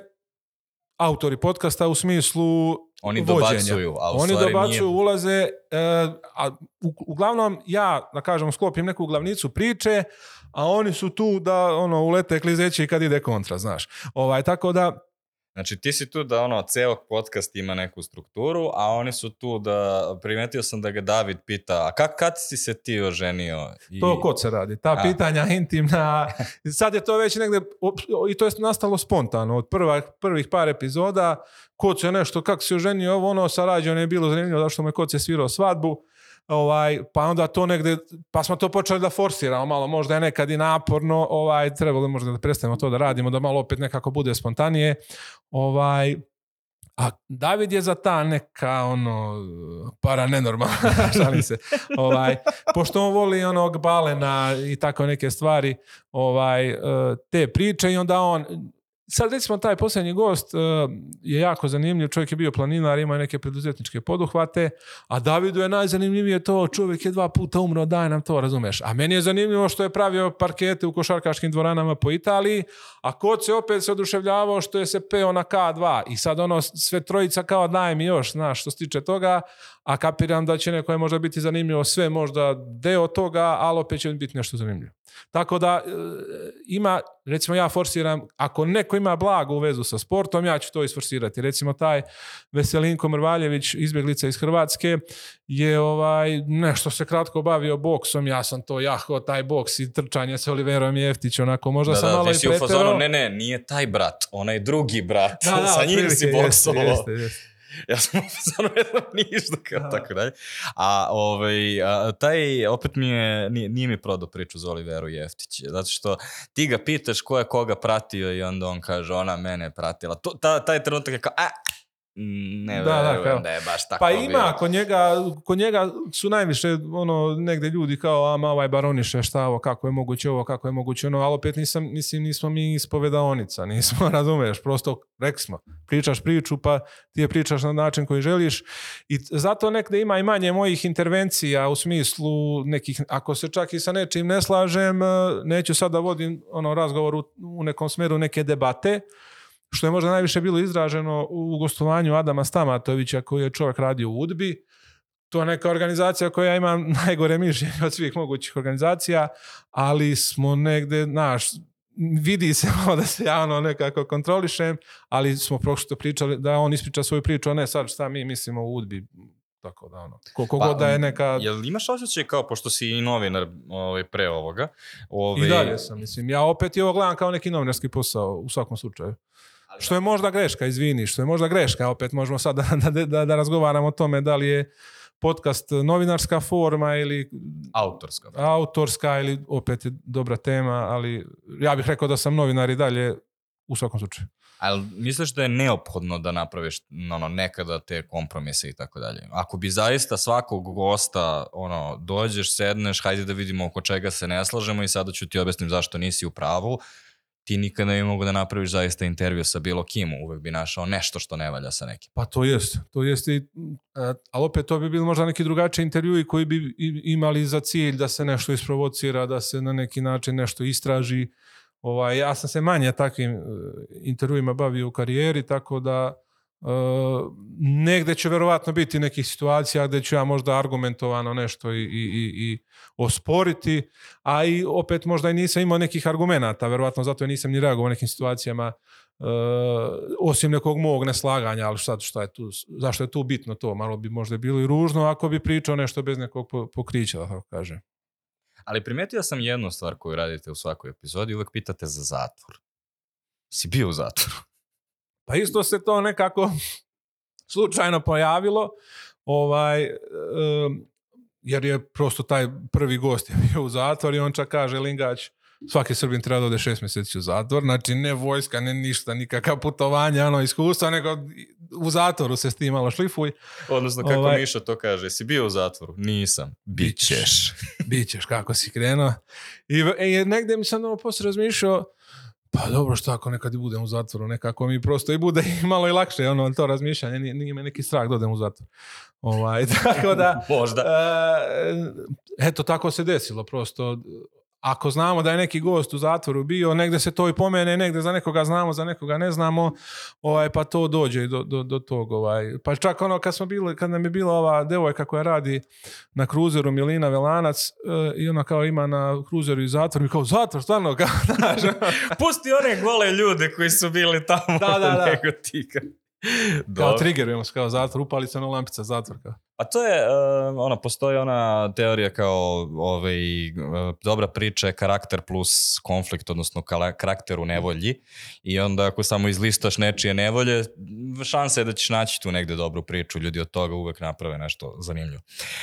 autori podcasta u smislu Oni vođenja. dobacuju, a u Oni dobacuju, nije. ulaze, e, a u, uglavnom ja, da kažem, sklopim neku glavnicu priče, a oni su tu da ono ulete klizeći kad ide kontra, znaš. Ovaj, tako da, Znači ti si tu da ono, ceo podcast ima neku strukturu, a oni su tu da, primetio sam da ga David pita, a kak, kad si se ti oženio? I, to kod se radi. Ta A. pitanja intimna, sad je to već negde, i to je nastalo spontano, od prva, prvih par epizoda, kod se nešto, kako se oženio, ovo ono, sa rađom je bilo zanimljivo, zašto me kod se svirao svadbu, ovaj, pa onda to negde, pa smo to počeli da forsiramo malo, možda je nekad i naporno, ovaj, trebalo možda da prestanemo to da radimo, da malo opet nekako bude spontanije, ovaj, a David je za ta neka ono paranenormalna, šalim se. Ovaj, pošto on voli onog balena i tako neke stvari, ovaj, e, te priče i onda on Sad recimo taj posljednji gost e, je jako zanimljiv, čovjek je bio planinar, ima neke preduzetničke poduhvate, a Davidu je najzanimljivije to, čovjek je dva puta umro, daj nam to, razumeš. A meni je zanimljivo što je pravio parkete u košarkaškim dvoranama po Italiji, a kod se opet se oduševljavao što je se peo na K2 i sad ono sve trojica kao daj mi još, znaš, što se tiče toga, a kapiram da će neko je možda biti zanimljivo sve možda deo toga, ali opet će biti nešto zanimljivo. Tako da e, ima, recimo ja forsiram, ako neko ima blagu vezu sa sportom, ja ću to isforsirati. Recimo taj Veselinko Mrvaljević, izbjeglica iz Hrvatske, je ovaj, nešto se kratko bavio boksom, ja sam to jahao, taj boks i trčanje sa Oliverom Jeftić, onako možda Da, sam da, malo i fazonu, ne, ne, nije taj brat, onaj drugi brat, Da, da, sa njim si boksovao. jeste, jeste, jeste. Ja sam fazonu, ne znam ništa, kao Da. tako dalje. A, ovaj, a, taj, opet mi je, nije, nije mi prodao priču za Oliveru Jeftić, zato što ti ga pitaš ko je koga pratio i onda on kaže, ona mene je pratila. To, ta, taj trenutak je kao, a, ne Da, da, verujem kao- da je baš tako Pa bilo. ima, kod njega, kod njega su najviše ono, negde ljudi kao, ama ovaj baroniše, šta ovo, kako je moguće ovo, kako je moguće ono, ali opet nisam, mislim, nismo mi ispovedaonica, nismo, razumeš, prosto rekli smo, pričaš priču, pa ti je pričaš na način koji želiš. I zato negde ima i manje mojih intervencija u smislu nekih, ako se čak i sa nečim ne slažem, neću sad da vodim ono razgovor u, u nekom smeru neke debate, što je možda najviše bilo izraženo u gostovanju Adama Stamatovića koji je čovjek radio u Udbi. To je neka organizacija koja ima najgore mišljenje od svih mogućih organizacija, ali smo negde, znaš, vidi se malo da se ja ono nekako kontrolišem, ali smo prošlo pričali da on ispriča svoju priču, a ne sad šta mi mislimo u Udbi. Tako da ono, koliko Pa, god da je neka... Jel imaš osjećaj kao, pošto si i novinar ovaj, pre ovoga, ovaj, I dalje sam, mislim. Ja opet i ovo gledam kao neki novinarski posao u svakom slučaju. Što je možda greška, izvini, što je možda greška, opet možemo sad da, da, da, da razgovaramo o tome da li je podcast novinarska forma ili autorska. autorska ili opet je dobra tema, ali ja bih rekao da sam novinar i dalje u svakom slučaju. Ali misliš da je neophodno da napraviš ono, nekada te kompromise i tako dalje? Ako bi zaista svakog gosta ono, dođeš, sedneš, hajde da vidimo oko čega se ne slažemo i sada ću ti objasnim zašto nisi u pravu, ti nikada ne bi mogu da napraviš zaista intervju sa bilo kim, uvek bi našao nešto što ne valja sa nekim. Pa to jest, to jest i, e, ali opet to bi bili možda neki drugačiji intervjui koji bi i- imali za cilj da se nešto isprovocira, da se na neki način nešto istraži. Ovaj, ja sam se manje takvim e, intervjuima bavio u karijeri, tako da e, negde će verovatno biti nekih situacija gde ću ja možda argumentovano nešto i, i, i, i osporiti, a i opet možda i nisam imao nekih argumenata, verovatno zato i nisam ni reagovao nekim situacijama Uh, osim nekog mog neslaganja, ali šta, šta je tu, zašto je tu bitno to? Malo bi možda bilo i ružno ako bi pričao nešto bez nekog po- pokrića, da tako kažem. Ali primetio sam jednu stvar koju radite u svakoj epizodi, uvek pitate za zatvor. Si bio u zatvoru? Pa isto se to nekako slučajno pojavilo. Ovaj, um, jer je prosto taj prvi gost je bio u zatvor i on čak kaže Lingać, svaki Srbin treba da ode šest mjeseci u zatvor, znači ne vojska, ne ništa, nikakav putovanja, ono iskustva, nego u zatvoru se s tim malo šlifuj. Odnosno, kako Ovaj- Miša to kaže, si bio u zatvoru? Nisam. Bićeš. Bićeš kako si krenuo. I, i negdje mi sam ono poslije razmišljao, pa dobro, što ako nekad i budem u zatvoru, nekako mi prosto i bude i malo i lakše, ono, to razmišljanje, nije, nije me neki strah da odem u zatvor. Ovaj, tako da, Možda. E, eto, tako se desilo prosto. Ako znamo da je neki gost u zatvoru bio, negde se to i pomene, negde za nekoga znamo, za nekoga ne znamo, ovaj, pa to dođe do, do, do tog. Ovaj. Pa čak ono kad smo bili, kad nam je bila ova devojka koja radi na kruzeru Milina Velanac e, i ona kao ima na kruzeru i zatvor i kao zatvor, stvarno, kao, Pusti one gole ljude koji su bili tamo. Da, da, da. Nego kao triggerujemo se, kao zatvor, upali se na lampica zatvor. Kao. A to je, uh, ono, postoji ona teorija kao ovaj, uh, dobra priča je karakter plus konflikt, odnosno karakter u nevolji i onda ako samo izlistaš nečije nevolje, šansa je da ćeš naći tu negde dobru priču, ljudi od toga uvek naprave nešto zanimljivo.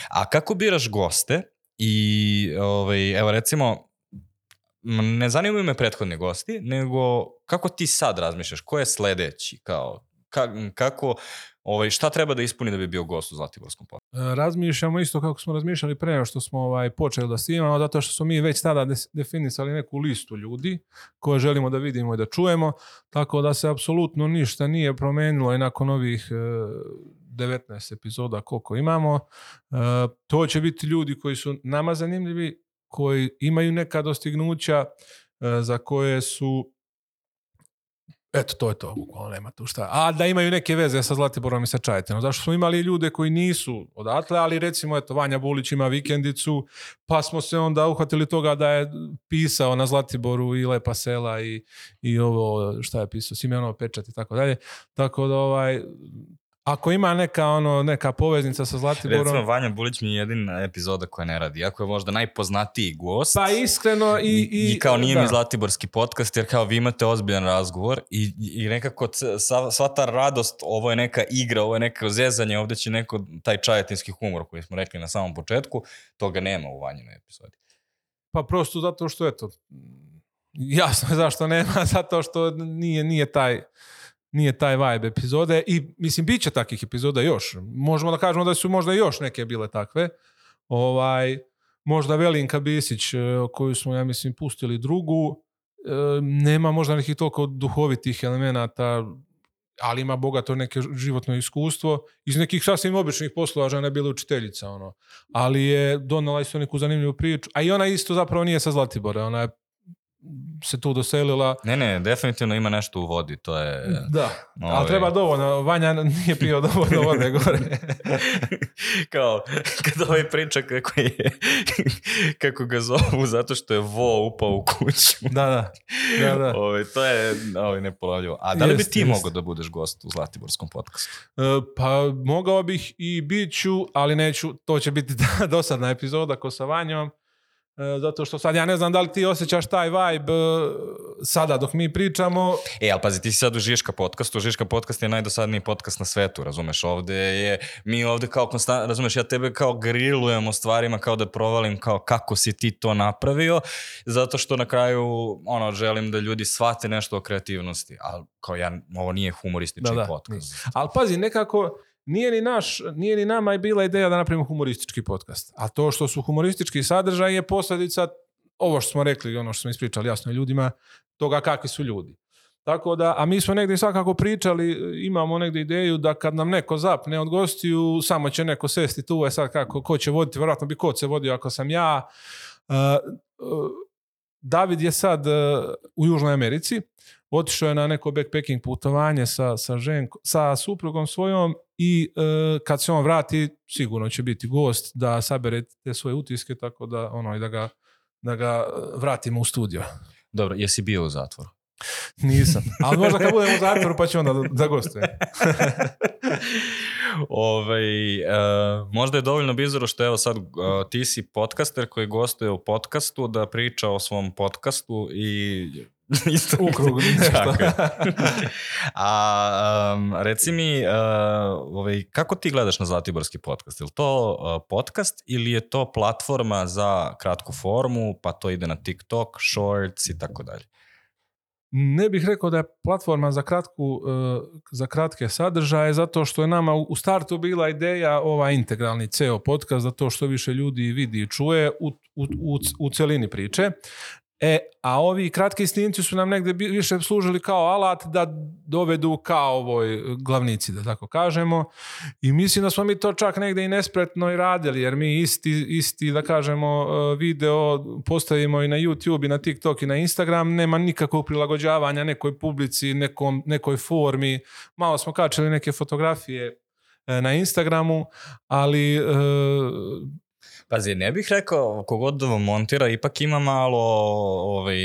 A kako biraš goste i, ovaj, evo recimo, ne zanimaju me prethodni gosti, nego kako ti sad razmišljaš, ko je sledeći, kao, ka- kako, ovaj, šta treba da ispuni da bi bio gost u Zlatiborskom podcastu? E, razmišljamo isto kako smo razmišljali pre što smo ovaj, počeli da snimamo, zato što smo mi već tada definisali neku listu ljudi koje želimo da vidimo i da čujemo, tako da se apsolutno ništa nije promenilo i nakon ovih e, 19 epizoda koliko imamo. E, to će biti ljudi koji su nama zanimljivi, koji imaju neka dostignuća e, za koje su Eto, to je to, bukvalno nema tu šta. A da imaju neke veze sa Zlatiborom i sa Čajetinom. Zašto smo imali ljude koji nisu odatle, ali recimo, eto, Vanja Bulić ima vikendicu, pa smo se onda uhvatili toga da je pisao na Zlatiboru i Lepa sela i, i ovo, šta je pisao, Simeonov pečat i tako dalje. Tako da, ovaj, ako ima neka, ono, neka poveznica sa Zlatiborom... Recimo, Vanja Bulić mi je jedina epizoda koja ne radi, iako je možda najpoznatiji gost. Pa iskreno i... I, I, kao nije da. mi Zlatiborski podcast, jer kao vi imate ozbiljan razgovor i, i nekako sva, sva ta radost, ovo je neka igra, ovo je neko zezanje, ovde će neko taj čajetinski humor koji smo rekli na samom početku, toga nema u Vanjinoj epizodi. Pa prosto zato što, eto, jasno je zašto nema, zato što nije, nije taj nije taj vibe epizode i mislim bit će takvih epizoda još. Možemo da kažemo da su možda još neke bile takve. Ovaj možda Velinka Bisić e, koju smo ja mislim pustili drugu e, nema možda nekih toliko duhovitih elemenata ali ima bogato neke životno iskustvo iz nekih sasvim običnih poslova žena je bila učiteljica ono ali je donala isto neku zanimljivu priču a i ona isto zapravo nije sa Zlatibora ona je se tu doselila Ne, ne, definitivno ima nešto u vodi, to je... da, Ovaj. ali treba dovoljno Vanja nije pio dovoljno vode gore kao, kad ovaj priča kako je, kako ga zovu zato što je vo upao u kuću. da, da, da, da. Ovaj, to je ovaj, nepolavljivo. A da li bi Jeste, ti jeste. mogao da budeš gost u Zlatiborskom podcastu? E, Pa mogao bih i bit ću, ali neću, to će biti dosadna epizoda ko sa Vanjom, zato što sad ja ne znam da li ti osjećaš taj vibe e, sada dok mi pričamo, E, ali pazi, ti si sad u Žiška podcastu, Žiška podcast je najdosadniji podcast na svetu, razumeš, ovde je, mi ovde kao konstant, razumeš, ja tebe kao grilujem o stvarima, kao da provalim kao kako si ti to napravio, zato što na kraju, ono, želim da ljudi shvate nešto o kreativnosti, ali kao ja, ovo nije humoristični Da, da, podcast. ali pazi, nekako nije ni, naš, nije ni nama i bila ideja da napravimo humoristički podcast. A to što su humoristički sadržaj je posljedica ovo što smo rekli, ono što smo ispričali jasno ljudima, toga kakvi su ljudi. Tako da, a mi smo negdje svakako pričali, imamo negdje ideju da kad nam neko zapne od gostiju, samo će neko sesti tu, je sad kako, ko će voditi, vjerojatno bi kod se vodio ako sam ja. Uh, uh, David je sad uh, u Južnoj Americi, otišao je na neko backpacking putovanje sa, sa, ženko, sa suprugom svojom i uh, kad se on vrati, sigurno će biti gost da sabere te svoje utiske, tako da, ono, i da ga, da ga uh, vratimo u studio. Dobro, jesi bio u zatvoru? Nisam. Ali možda kad budemo u zatvoru pa ću onda da, da gostujem. Ovaj, e, možda je dovoljno bizaro što evo sad e, ti si podcaster koji gostuje u podcastu da priča o svom podcastu i Isto U krug, nešto. Tako. A um, reci mi, uh, ovaj, kako ti gledaš na Zlatiborski podcast? Je li to uh, podcast ili je to platforma za kratku formu, pa to ide na TikTok, Shorts i tako dalje? Ne bih rekao da je platforma za, kratku, e, za kratke sadržaje, zato što je nama u startu bila ideja ovaj integralni CEO podcast, zato što više ljudi vidi i čuje u, u, u celini priče. E, a ovi kratki snimci su nam negde više služili kao alat da dovedu kao ovoj glavnici, da tako kažemo. I mislim da smo mi to čak negde i nespretno i radili, jer mi isti, isti da kažemo, e, video postavimo i na YouTube i na TikTok i na Instagram, nema nikakvog prilagođavanja nekoj publici, nekom, nekoj formi. Malo smo kačili neke fotografije e, na Instagramu, ali e, Pazi, ne bih rekao, kogod da montira, ipak ima malo ovaj,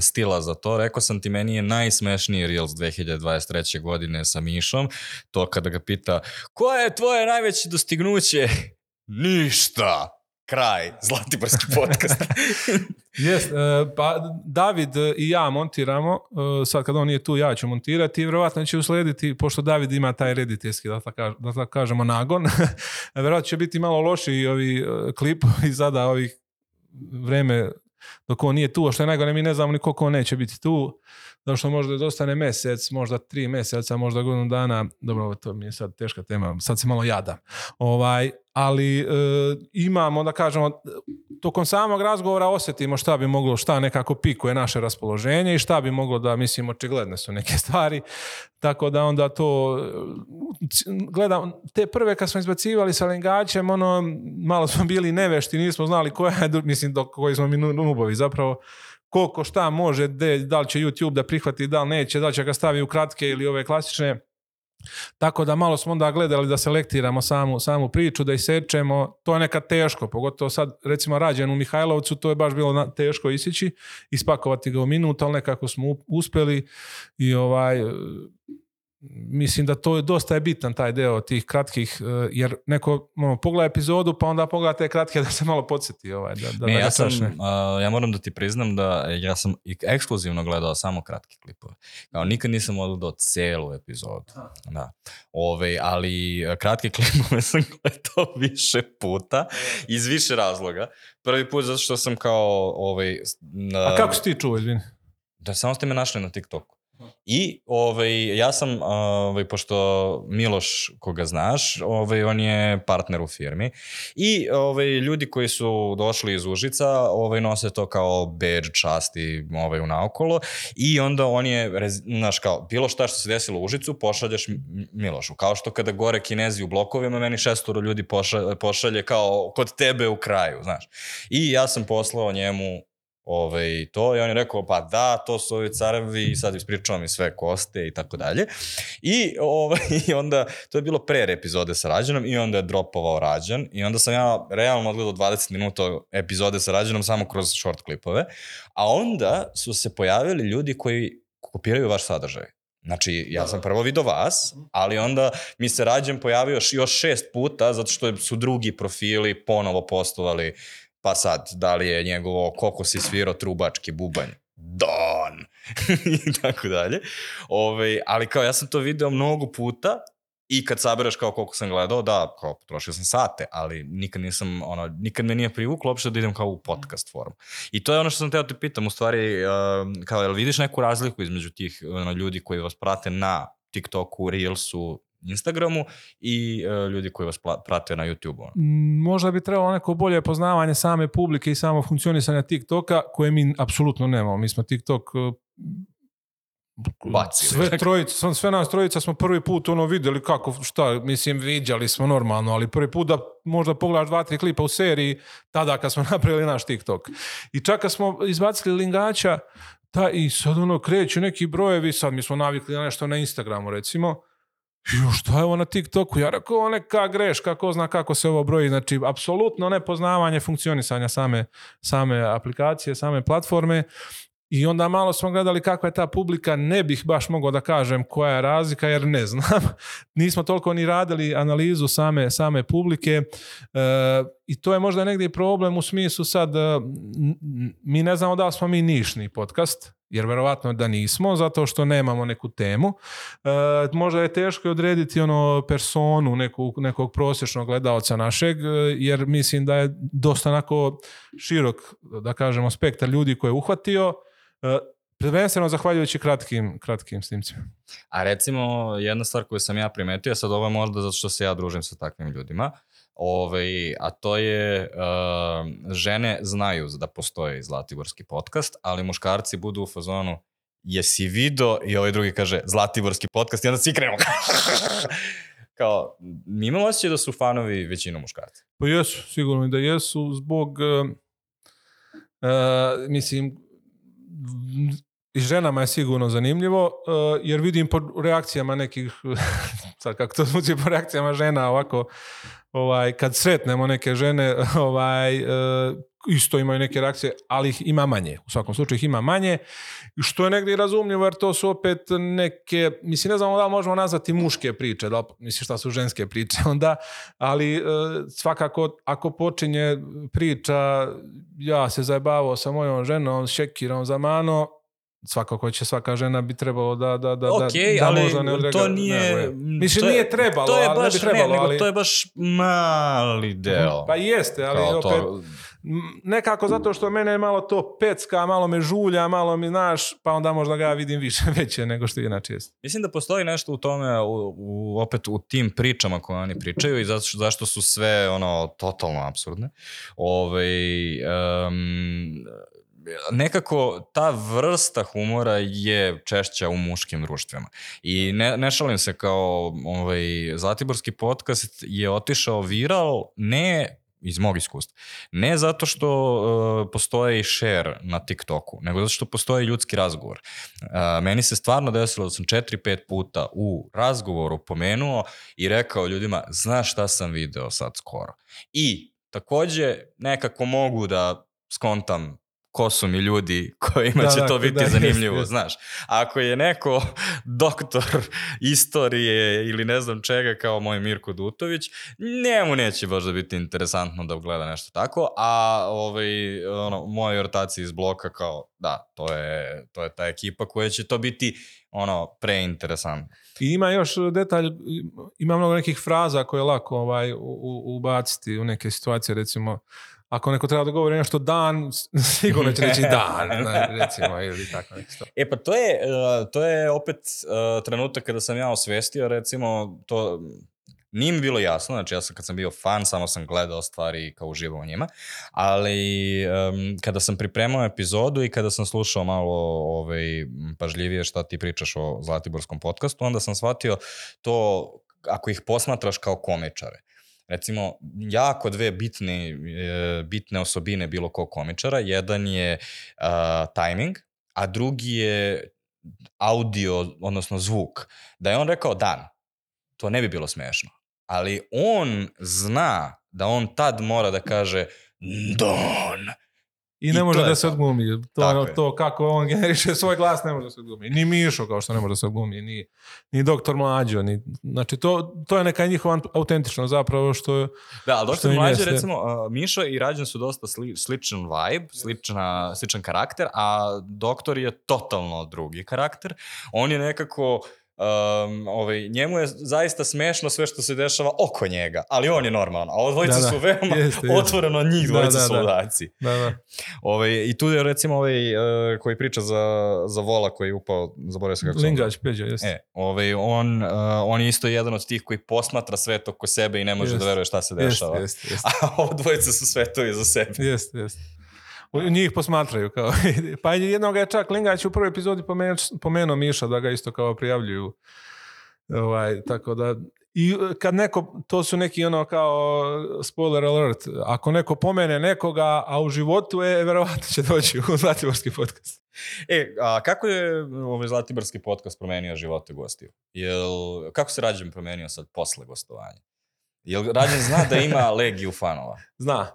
stila za to. Rekao sam ti, meni je najsmešniji Reels 2023. godine sa Mišom. To kada ga pita, koje je tvoje najveće dostignuće? Ništa. Kraj. Zlatiborski podcast. Jest, e, pa David i ja montiramo, e, sad kad on nije tu ja ću montirati i vjerovatno će uslediti, pošto David ima taj rediteljski, da tako, da kažemo, nagon, vjerojatno će biti malo loši ovi e, klipovi sada ovih vreme dok on nije tu, a što je najgore mi ne znamo ni koliko on neće biti tu, zato što možda dostane mjesec, možda tri mjeseca, možda godinu dana, dobro, to mi je sad teška tema, sad se malo jadam. Ovaj, ali e, imamo, da kažemo, tokom samog razgovora osjetimo šta bi moglo, šta nekako pikuje naše raspoloženje i šta bi moglo da, mislim, očigledne su neke stvari, tako da onda to gledam, te prve kad smo izbacivali sa lengačem, ono, malo smo bili nevešti, nismo znali koja je, mislim, do koji smo mi nu- nubovi zapravo, koliko šta može, de, da li će YouTube da prihvati, da li neće, da li će ga stavi u kratke ili ove klasične, tako da malo smo onda gledali da selektiramo samu, samu priču, da isečemo. To je nekad teško, pogotovo sad recimo rađen u Mihajlovcu, to je baš bilo teško isići, ispakovati ga u minut, ali nekako smo uspeli i ovaj mislim da to je dosta je bitan taj deo tih kratkih, e, jer neko ono, pogleda epizodu pa onda pogleda te kratke da se malo podsjeti ovaj, da, da, ne, da ja sam, a, ja moram da ti priznam da ja sam ekskluzivno gledao samo kratke klipove. Kao nikad nisam odgledao celu epizodu. Da. Ove, ali e, kratke klipove sam gledao više puta iz više razloga. Prvi put zato što sam kao ovaj, na, A kako si ti čuo, izvini? Da, samo ste me našli na TikToku. I ovaj, ja sam, ovaj, pošto Miloš, koga znaš, ovaj, on je partner u firmi i ovaj, ljudi koji su došli iz Užica ovaj, nose to kao badge časti ovaj, u naokolo i onda on je, znaš, kao, bilo šta što se desilo u Užicu, pošalješ Milošu. Kao što kada gore kinezi u blokovima, meni šestoro ljudi pošalje, pošalje kao kod tebe u kraju, znaš. I ja sam poslao njemu ovaj, to i on je rekao pa da, to su ovi carevi i sad ispričao mi sve koste i tako dalje. I, ovaj, i onda, to je bilo pre epizode sa Rađanom i onda je dropovao Rađan i onda sam ja realno odgledao 20 minuta epizode sa Rađanom samo kroz short klipove, a onda su se pojavili ljudi koji kopiraju vaš sadržaj. Znači, ja sam prvo vidio vas, ali onda mi se Rađan pojavio još šest puta zato što su drugi profili ponovo postovali pa sad, da li je njegovo koliko si svirao trubački bubanj? Don! I tako dalje. Ove, ali kao ja sam to video mnogo puta i kad sabereš kao koliko sam gledao, da, kao potrošio sam sate, ali nikad nisam, ono, nikad me nije privuklo uopšte da idem kao u podcast formu. I to je ono što sam teo te pitam, u stvari, uh, kao, jel vidiš neku razliku između tih ono, ljudi koji vas prate na TikToku, Reelsu, Instagramu i uh, ljudi koji vas prate na YouTubeu? Možda bi trebalo neko bolje poznavanje same publike i samo funkcionisanja TikToka koje mi apsolutno nemamo. Mi smo TikTok uh, Bacili. sve trojica, sve nas trojica smo prvi put ono vidjeli kako, šta, mislim viđali smo normalno, ali prvi put da možda pogledaš dva, tri klipa u seriji tada kad smo napravili naš TikTok. I čak kad smo izbacili lingača, ta, i sad ono kreću neki brojevi, sad mi smo navikli na nešto na Instagramu recimo, Jo, šta je ovo na TikToku? Ja rekao, neka greška, ko zna kako se ovo broji. Znači, apsolutno nepoznavanje funkcionisanja same, same aplikacije, same platforme. I onda malo smo gledali kakva je ta publika, ne bih baš mogao da kažem koja je razlika, jer ne znam. Nismo toliko ni radili analizu same, same publike e, i to je možda negdje problem u smislu sad, e, mi ne znamo da li smo mi nišni podcast, Jer verovatno da nismo, zato što nemamo neku temu. E, možda je teško odrediti ono personu neku, nekog prosječnog gledalca našeg, e, jer mislim da je dosta onako širok, da kažemo, spektar ljudi koje je uhvatio, e, prvenstveno zahvaljujući kratkim, kratkim snimcima. A recimo, jedna stvar koju sam ja primetio, sad ovo je možda zato što se ja družim sa takvim ljudima, ovaj, a to je uh, žene znaju da postoji Zlatiborski podcast, ali muškarci budu u fazonu jesi video i ovaj drugi kaže Zlatiborski podcast i onda svi krenemo. kao, mi imamo osjećaj da su fanovi većinom muškarci. Pa jesu, sigurno i da jesu, zbog, uh, uh, mislim, i ženama je sigurno zanimljivo, uh, jer vidim po reakcijama nekih, sad kako to zvuči, po reakcijama žena ovako, ovaj, kad sretnemo neke žene, ovaj, uh, isto imaju neke reakcije, ali ih ima manje. U svakom slučaju ih ima manje, što je negdje i razumljivo, jer to su opet neke, mislim, ne znamo da li možemo nazvati muške priče, da, mislim šta su ženske priče onda, ali uh, svakako ako počinje priča, ja se zajebavao sa mojom ženom, šekirom za mano, svakako će svaka žena bi trebalo da da da okay, da, ali možda ne odrega, to nije ne, mislim to je, nije trebalo to je ali baš ne bi trebalo ne, nego ali to je baš mali deo. pa jeste ali Kao opet to, nekako zato što mene je malo to pecka malo me žulja malo mi znaš pa onda možda ga vidim više veće nego što inače jeste Mislim da postoji nešto u tome, u, u, opet u tim pričama koje oni pričaju i zašto, zašto su sve ono totalno absurdne. Ove, um, nekako ta vrsta humora je češća u muškim društvima. I ne, ne šalim se kao ovaj, Zlatiborski podcast je otišao viral ne iz mog iskustva. Ne zato što uh, postoji share na TikToku, nego zato što postoji ljudski razgovor. Uh, meni se stvarno desilo da sam 4-5 puta u razgovoru pomenuo i rekao ljudima, znaš šta sam video sad skoro. I takođe nekako mogu da skontam ko su mi ljudi kojima Da, će da, to biti da, zanimljivo, jest, znaš. Ako je neko doktor istorije ili ne znam čega kao moj Mirko Dutović, njemu neće baš da biti interesantno da gleda nešto tako, a ovaj, ono, moje rotacije iz bloka kao, da, to je, to je ta ekipa koja će to biti ono, preinteresantno. I ima još detalj, ima mnogo nekih fraza koje je lako ovaj, u, ubaciti u neke situacije, recimo, ako neko treba da govori nešto dan, sigurno će reći dan, recimo, ili tako nešto. E pa to je, uh, to je opet uh, trenutak kada sam ja osvestio, recimo, to nije mi bilo jasno, znači ja sam kad sam bio fan, samo sam gledao stvari kao uživao u njima, ali um, kada sam pripremao epizodu i kada sam slušao malo ovaj, pažljivije šta ti pričaš o Zlatiborskom podcastu, onda sam shvatio to ako ih posmatraš kao komičare. Recimo, jako dve bitne, e, bitne osobine bilo kog komičara. Jedan je uh, timing, a drugi je audio, odnosno zvuk. Da je on rekao dan, to ne bi bilo smešno. Ali on zna da on tad mora da kaže dan. I ne I može da se odglumi. To, Tako to kako on generiše svoj glas ne može da se odglumi. Ni Mišo kao što ne može da se odglumi, ni, ni doktor Mlađo. Ni, znači to, to je neka njihova autentičnost zapravo što Da, ali Doktor jeste. recimo, uh, Mišo i Rađan su dosta sli, sličan vibe, slična, sličan karakter, a Doktor je totalno drugi karakter. On je nekako... Um, ovaj, njemu je zaista smešno sve što se dešava oko njega, ali on je normalan, a ovo dvojica Da, da. su veoma Jeste, jeste. otvoreno njih Da, dvojica da, su da. ludaci. da, da. Ovaj, I tu je recimo ovaj uh, koji priča za, za vola koji je upao, zaboravio sam kako se. Lingać, Peđa, jeste. E, ovaj, on, uh, on je isto jedan od tih koji posmatra svet oko sebe i ne može da Jeste. veruje šta se Jeste, dešava. jeste, jeste. A ovo dvojica su svetovi za sebe. Jeste, jeste. Njih posmatraju kao. pa jednog je čak Lingać u prvoj epizodi pomenuo, pomenuo Miša da ga isto kao prijavljuju. Ovaj, tako da i e, kad neko, to su neki ono kao spoiler alert, ako neko pomene nekoga, a u životu je, verovatno će doći u Zlatiborski podcast. E, a kako je ovaj Zlatiborski podcast promenio živote gostiju? Jel, kako se Rađen promenio sad posle gostovanja? Jel Rađen zna da ima legiju fanova? Zna.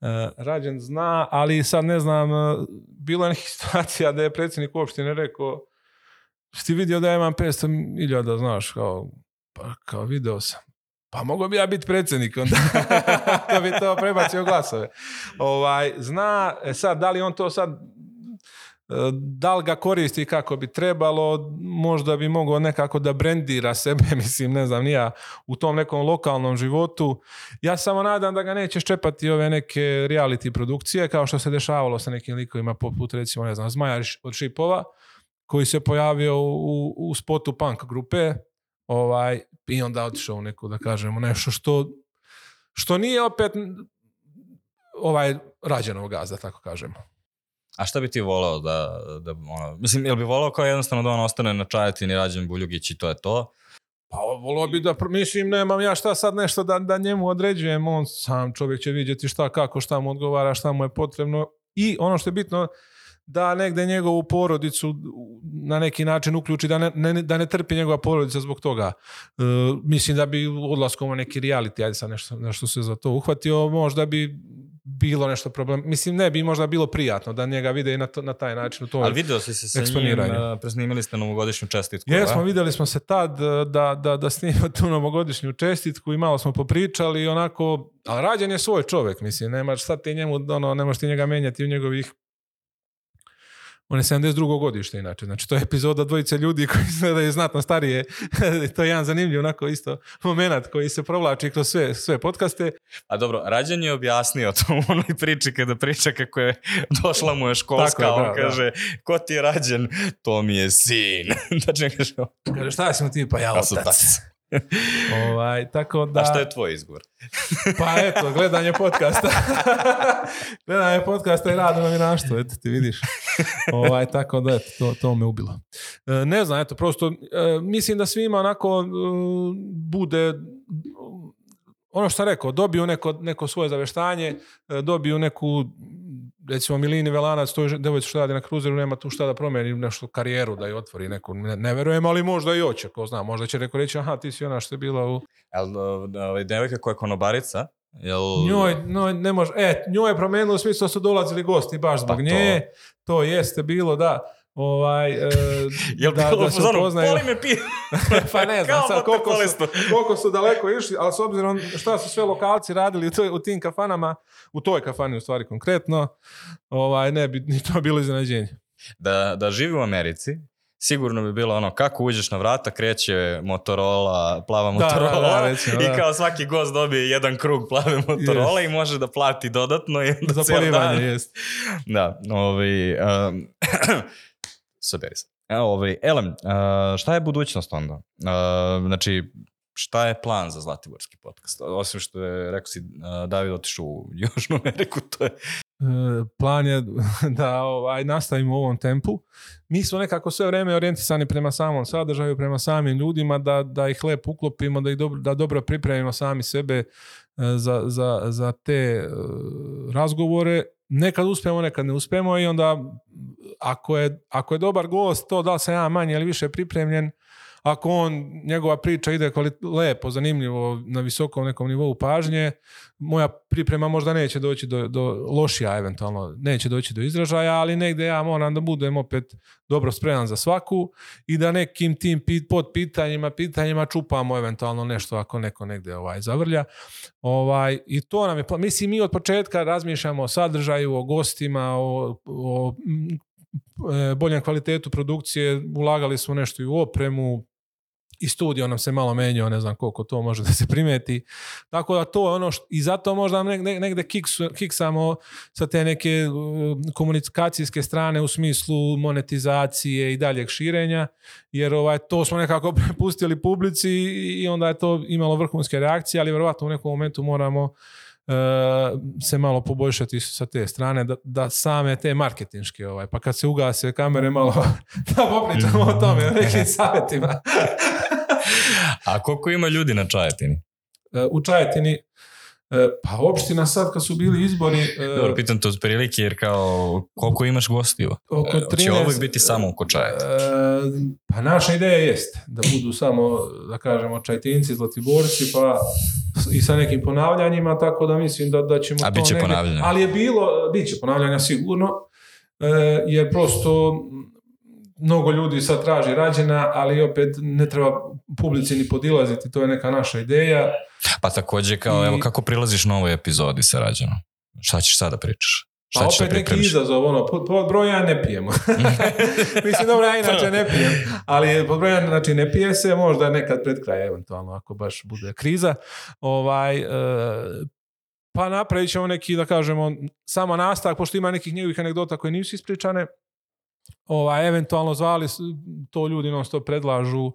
E, Rađen zna, ali sad ne znam, e, bilo je nekih situacija da je predsjednik opštine rekao "Jesi ti vidio da ja imam 500.000, znaš, kao, pa kao video sam. Pa mogao bi ja biti predsjednik onda. to bi to prebacio glasove. Ovaj, zna, e sad, da li on to sad da li ga koristi kako bi trebalo, možda bi mogao nekako da brendira sebe, mislim, ne znam, nija u tom nekom lokalnom životu. Ja samo nadam da ga neće ščepati ove neke reality produkcije, kao što se dešavalo sa nekim likovima poput, recimo, ne znam, Zmaja od Šipova, koji se pojavio u, u spotu punk grupe, ovaj, i onda otišao u neku, da kažemo, nešto što, što nije opet ovaj rađeno gaz, da tako kažemo. A šta bi ti volao da, da ono, mislim, jel bi volao kao jednostavno da on ostane na čajetini rađen Buljugić i to je to? Pa volao bi da, mislim, nemam ja šta sad nešto da, da njemu određujem, on sam čovjek će vidjeti šta, kako, šta mu odgovara, šta mu je potrebno i ono što je bitno, da negde njegovu porodicu na neki način uključi, da ne, ne, da ne trpi njegova porodica zbog toga. E, mislim da bi odlaskom u neki reality, ajde sad nešto, nešto se za to uhvatio, možda bi bilo nešto problem. Mislim, ne bi možda bilo prijatno da njega vide i na, to, na taj način u toj Ali video si se sa njim, uh, presnimili ste novogodišnju čestitku. Jesmo, videli smo se tad e, da, da, da snima tu novogodišnju čestitku i malo smo popričali i onako, ali rađen je svoj čovjek, mislim, nemaš sad ti njemu, ono, nemaš ti njega menjati u njegovih on je 72. godište inače. Znači to je epizoda dvojice ljudi koji izgledaju znatno starije. to je jedan zanimljiv onako isto moment koji se provlači kroz sve, sve podcaste. A dobro, Rađan je objasnio to u onoj priči kada priča kako je došla mu je školska, Tako je, on da, kaže, da. ko ti je Rađan? To mi je sin. znači, kaže, kaže, šta si mu ti? Pa ja otac. ovaj, tako da... A šta je tvoj izgovor? pa eto, gledanje podcasta. gledanje podcasta i rad u novinarstvu, eto ti vidiš. ovaj, tako da, eto, to, to me ubilo. E, ne znam, eto, prosto, e, mislim da svima onako e, bude ono što sam rekao, dobiju neko, neko svoje zaveštanje, dobiju neku recimo Milini Velanac, to je devojca što radi na kruzeru, nema tu šta da promeni nešto karijeru, da je otvori neku, ne, ne verujem, ali možda i hoće, ko zna, možda će neko reći, aha, ti si ona što je bila u... Jel, ovaj, devojka koja je konobarica, Jel... Njoj, no, ne može, e, njoj je promenilo u smislu da su dolazili gosti baš zbog pa nje, to. to jeste bilo, da, ovaj, e, Jel da, bilo da se upoznaju. Poli me pije. pa ne znam sad koliko su, koliko su daleko išli, ali s obzirom šta su sve lokalci radili u, toj, u tim kafanama, u toj kafani u stvari konkretno, ovaj, ne bi ni to bilo iznenađenje. Da, da živi u Americi, sigurno bi bilo ono kako uđeš na vrata, kreće Motorola, plava Motorola da, da, da, recimo, i kao svaki gost dobije jedan krug plave Motorola yes. i može da plati dodatno i onda Za polivanje, jest. Da, ovaj, um, saberi se. Evo, ovaj, Elem, uh, šta je budućnost onda? Uh, znači, šta je plan za Zlatiborski podcast? Osim što je, rekao si, uh, David otišao u Južnu Ameriku, to je... Plan je da ovaj, nastavimo u ovom tempu. Mi smo nekako sve vreme orijentisani prema samom sadržaju, prema samim ljudima, da, da ih lepo uklopimo, da ih dobro, da dobro pripremimo sami sebe za, za, za te razgovore. Nekad uspemo, nekad ne uspemo i onda ako je, ako je dobar gost, to da li sam ja manje ili više pripremljen, ako on, njegova priča ide lepo, zanimljivo, na visokom nekom nivou pažnje, moja priprema možda neće doći do, do lošija eventualno, neće doći do izražaja, ali negde ja moram da budem opet dobro spreman za svaku i da nekim tim pod pitanjima, pitanjima čupamo eventualno nešto ako neko negde ovaj zavrlja. Ovaj, I to nam je, mislim mi od početka razmišljamo o sadržaju, o gostima, o, o E, boljem kvalitetu produkcije, ulagali smo nešto i u opremu, i studio nam se malo menjao, ne znam koliko to može da se primeti. Tako da to je ono što, i zato možda negde kiksu, kiksamo sa te neke komunikacijske strane u smislu monetizacije i daljeg širenja, jer ovaj, to smo nekako prepustili publici i onda je to imalo vrhunske reakcije, ali vjerovatno u nekom momentu moramo se malo poboljšati sa te strane, da, da same te marketinške, ovaj, pa kad se ugase kamere malo, da popričamo o tome, o nekim savjetima. A koliko ima ljudi na Čajetini? U Čajetini pa opština sad kad su bili izbori... E, Dobro, pitam to od prilike jer kao koliko imaš gostiju? Oko 13, Će uvijek biti samo oko čajeta? E, pa naša ideja jest da budu samo, da kažemo, čajtinci, zlatiborci, pa i sa nekim ponavljanjima, tako da mislim da, da ćemo A to biće ponavljanja? Ali je bilo, bit će ponavljanja sigurno, jer prosto mnogo ljudi sad traži rađena, ali opet ne treba publici ni podilaziti, to je neka naša ideja. Pa takođe kao, I... evo kako prilaziš novoj epizodi sa rađenom? Šta ćeš sada pričaš? Pa Šta da opet neki pripremiš? izazov, ono, pod, pod broj jedan ne pijemo. Mislim, dobro, ja inače ne pijem, ali pod broj jedan, znači ne pije se, možda nekad pred kraj, eventualno, ako baš bude kriza. Ovaj, e, pa napravit ćemo neki, da kažemo, samo nastavak, pošto ima nekih njegovih anegdota koje nisu ispričane, ovaj, eventualno zvali, to ljudi non stop predlažu,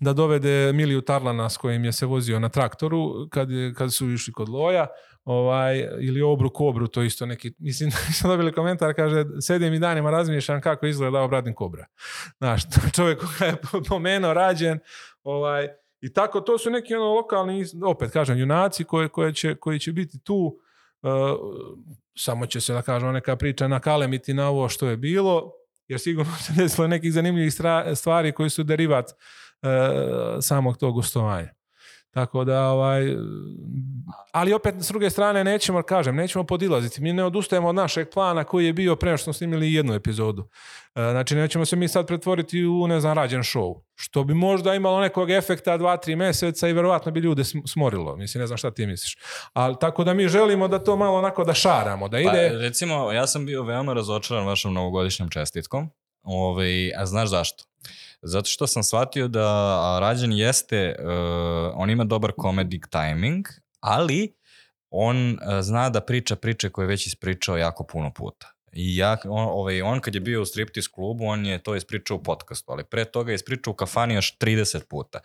da dovede Miliju Tarlana s kojim je se vozio na traktoru kad, kad su išli kod Loja ovaj, ili Obru Kobru, to isto neki, mislim da dobili komentar, kaže, sedim i danima razmišljam kako izgleda obradin Kobra. Znaš, čovjek koga je pomenuo, rađen, ovaj, i tako, to su neki ono lokalni, opet kažem, junaci koje, koje će, koji će biti tu, uh, samo će se, da kažem, neka priča nakalemiti na ovo što je bilo, jer sigurno se desilo nekih zanimljivih stvari koji su derivat samog tog gostovanja. Tako da, ovaj, ali opet s druge strane nećemo, kažem, nećemo podilaziti. Mi ne odustajemo od našeg plana koji je bio pre što smo snimili jednu epizodu. E, Znači, nećemo se mi sad pretvoriti u, ne znam, rađen show. Što bi možda imalo nekog efekta dva, tri meseca i verovatno bi ljude sm- smorilo. Mislim, ne znam šta ti misliš. Ali tako da mi želimo da to malo onako da šaramo, da Pa, ide... recimo, ja sam bio veoma razočaran vašom novogodišnjom čestitkom. Ovaj, a znaš zašto? Zato što sam shvatio da a, Rađen jeste, uh, on ima dobar comedic timing, ali on uh, zna da priča priče koje je već ispričao jako puno puta. I ja, on, ovaj, on kad je bio u striptease klubu, on je to ispričao u podcastu, ali pre toga je ispričao u kafani još 30 puta.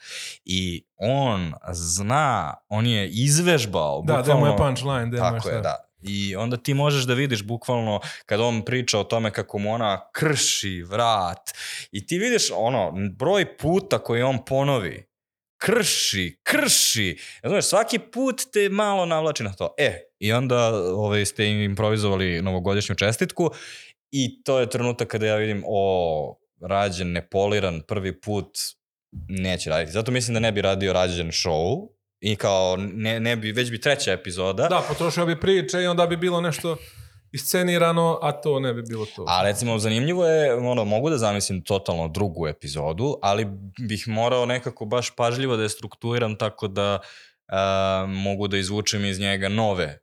I on zna, on je izvežbao. Da, da mu je punchline, da tako je, da. I onda ti možeš da vidiš bukvalno kad on priča o tome kako mu ona krši vrat i ti vidiš ono broj puta koji on ponovi krši, krši. Znaš, svaki put te malo navlači na to. E, i onda ovaj, ste im improvizovali novogodišnju čestitku i to je trenutak kada ja vidim, o, rađen, nepoliran, prvi put neće raditi. Zato mislim da ne bi radio rađen show i kao ne, ne bi, već bi treća epizoda. Da, potrošio bi priče i onda bi bilo nešto iscenirano, a to ne bi bilo to. A recimo zanimljivo je, ono, mogu da zamislim totalno drugu epizodu, ali bih morao nekako baš pažljivo da je strukturiram tako da a, mogu da izvučem iz njega nove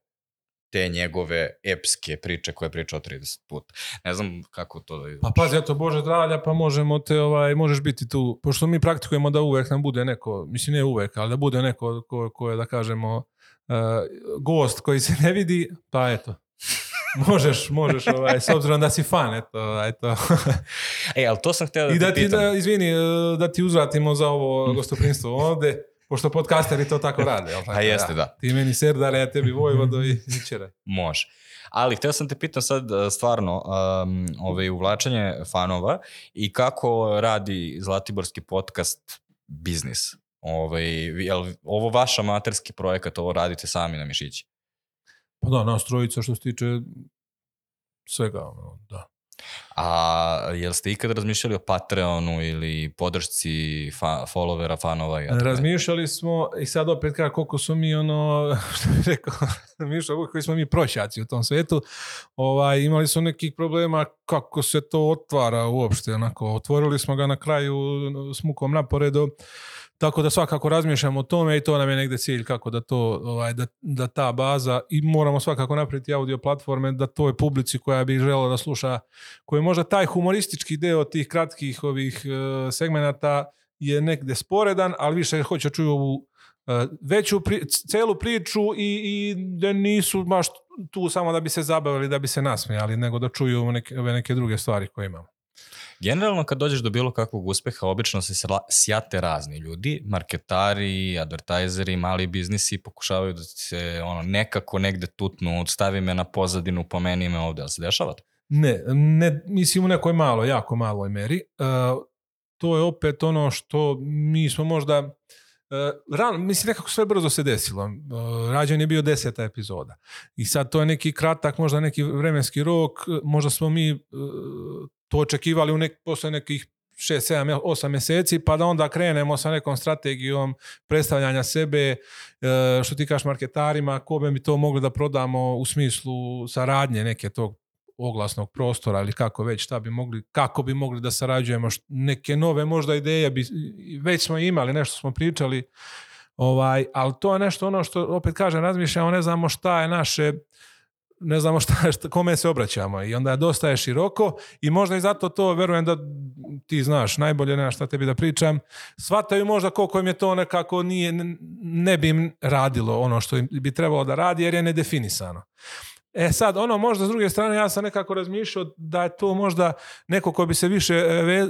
te njegove epske priče koje je pričao 30 puta. Ne znam kako to da izvučem. Pa pazi, eto, Bože zdravlja, pa možemo te, ovaj, možeš biti tu, pošto mi praktikujemo da uvek nam bude neko, mislim ne uvek, ali da bude neko ko, ko je, da kažemo, uh, gost koji se ne vidi, pa eto, možeš, možeš, ovaj, s obzirom da si fan, eto, eto. E, ali to sam htio da I te da ti, pitam. da, izvini, uh, da ti uzvratimo za ovo gostoprinstvo ovde, pošto podcasteri to tako rade, jel tako? Pa jeste, da. Ti meni serdare, ja tebi vojvodo i zičere. Može. Ali htio sam te pitam sad uh, stvarno um, ovaj, uvlačenje fanova i kako radi Zlatiborski podcast biznis. Ovaj, jel ovo vaš amaterski projekat, ovo radite sami na mišići? Pa da, nas trojica što se tiče svega, da. A jel ste ikad razmišljali o Patreonu ili podršci fa followera, fanova? I? Razmišljali smo i sad opet kako koliko su mi ono, što bih rekao, Mišo, koji smo mi prošjaci u tom svetu, ovaj, imali su nekih problema kako se to otvara uopšte, onako, otvorili smo ga na kraju s mukom naporedo, tako da svakako razmišljamo o tome i to nam je negde cilj kako da to, ovaj, da, da ta baza i moramo svakako napraviti audio platforme da toj publici koja bi želela da sluša, koji možda taj humoristički deo tih kratkih ovih uh, segmenata je negde sporedan, ali više hoće da čuju ovu uh, veću pri, celu priču i, i da nisu baš tu samo da bi se zabavili, da bi se nasmijali, nego da čuju neke, neke druge stvari koje imamo. Generalno kad dođeš do bilo kakvog uspeha, obično se sjate razni ljudi, marketari, advertajzeri, mali biznisi pokušavaju da se ono, nekako negde tutnu, stavi me na pozadinu, pomeni me ovde, ali se dešava to? Ne, ne, mislim u nekoj malo, jako maloj meri. Uh, to je opet ono što mi smo možda uh, ran, mislim nekako sve brzo se desilo. Uh, rađen je bio deseta epizoda. I sad to je neki kratak, možda neki vremenski rok, možda smo mi uh, to očekivali u nek, posle nekih 6, 7, 8 meseci, pa da onda krenemo sa nekom strategijom predstavljanja sebe, e, što ti kažeš marketarima, ko bi mi to mogli da prodamo u smislu saradnje neke tog oglasnog prostora ili kako već, šta bi mogli, kako bi mogli da sarađujemo, neke nove možda ideje bi, već smo imali, nešto smo pričali, ovaj, ali to je nešto ono što, opet kažem, razmišljamo, ne znamo šta je naše, ne znamo šta, šta, kome se obraćamo i onda dosta je široko i možda i zato to verujem da ti znaš najbolje nema šta tebi da pričam shvataju možda koliko im je to nekako nije, ne bi im radilo ono što im bi trebalo da radi jer je nedefinisano E sad, ono možda s druge strane ja sam nekako razmišljao da je to možda neko ko bi se više e, e,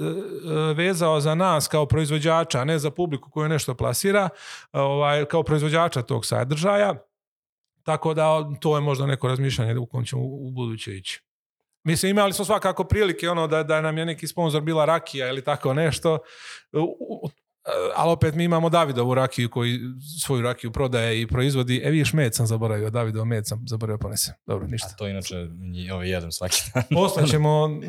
vezao za nas kao proizvođača, a ne za publiku koju nešto plasira, ovaj, kao proizvođača tog sadržaja. Tako da to je možda neko razmišljanje u kom ćemo u buduće ići. Mislim, imali smo svakako prilike ono da, da nam je neki sponsor bila rakija ili tako nešto. Ali opet mi imamo Davidovu rakiju koji svoju rakiju prodaje i proizvodi. E vidiš, med sam zaboravio, Davidov med sam zaboravio ponese. Dobro, ništa. A to inače ovaj jedem svaki dan. Ostaćemo...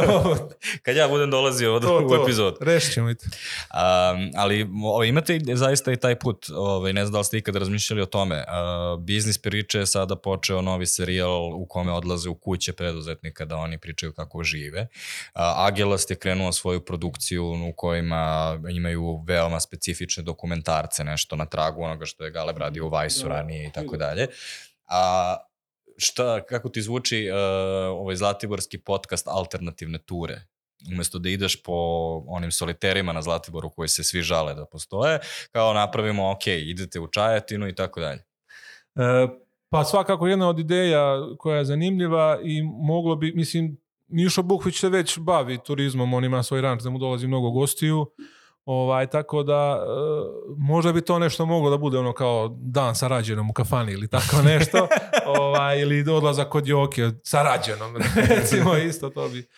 Kad ja budem dolazio od, to, u to. epizod. Rešit ćemo. Um, ali ovaj, imate zaista i taj put, ovaj, ne znam da li ste ikada razmišljali o tome. Uh, biznis priče je sada počeo novi serijal u kome odlaze u kuće preduzetnika da oni pričaju kako žive. Uh, Agelast je krenuo svoju produkciju u kojima imaju veoma specifične dokumentarce, nešto na tragu onoga što je Galeb radio u Vajsu ranije i tako dalje. A šta, kako ti zvuči uh, ovaj Zlatiborski podcast alternativne ture? umesto da ideš po onim soliterima na Zlatiboru koji se svi žale da postoje, kao napravimo, ok, idete u Čajetinu i tako dalje. E, pa svakako jedna od ideja koja je zanimljiva i moglo bi, mislim, Mišo Bukvić se već bavi turizmom, on ima svoj ranč da mu dolazi mnogo gostiju, Ovaj, tako da, e, možda bi to nešto moglo da bude ono kao dan sa rađenom u kafani ili tako nešto, ovaj, ili odlazak kod Joke sa rađenom, recimo isto to bi,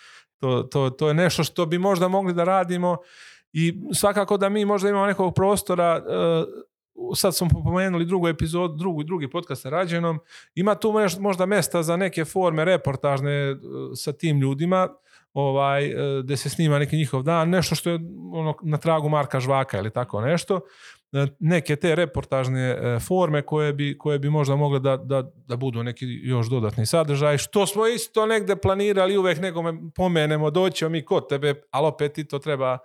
to, to, to je nešto što bi možda mogli da radimo i svakako da mi možda imamo nekog prostora, e, sad smo pomenuli drugu epizodu, drugu, drugi podcast sa rađenom, ima tu možda mesta za neke forme reportažne e, sa tim ljudima, ovaj, e, gde se snima neki njihov dan, nešto što je ono, na tragu Marka Žvaka ili tako nešto, e, neke te reportažne e, forme koje bi, koje bi možda mogle da, da, da budu neki još dodatni sadržaj, što smo isto negde planirali, uvek nekome pomenemo, doćemo mi kod tebe, ali opet i to treba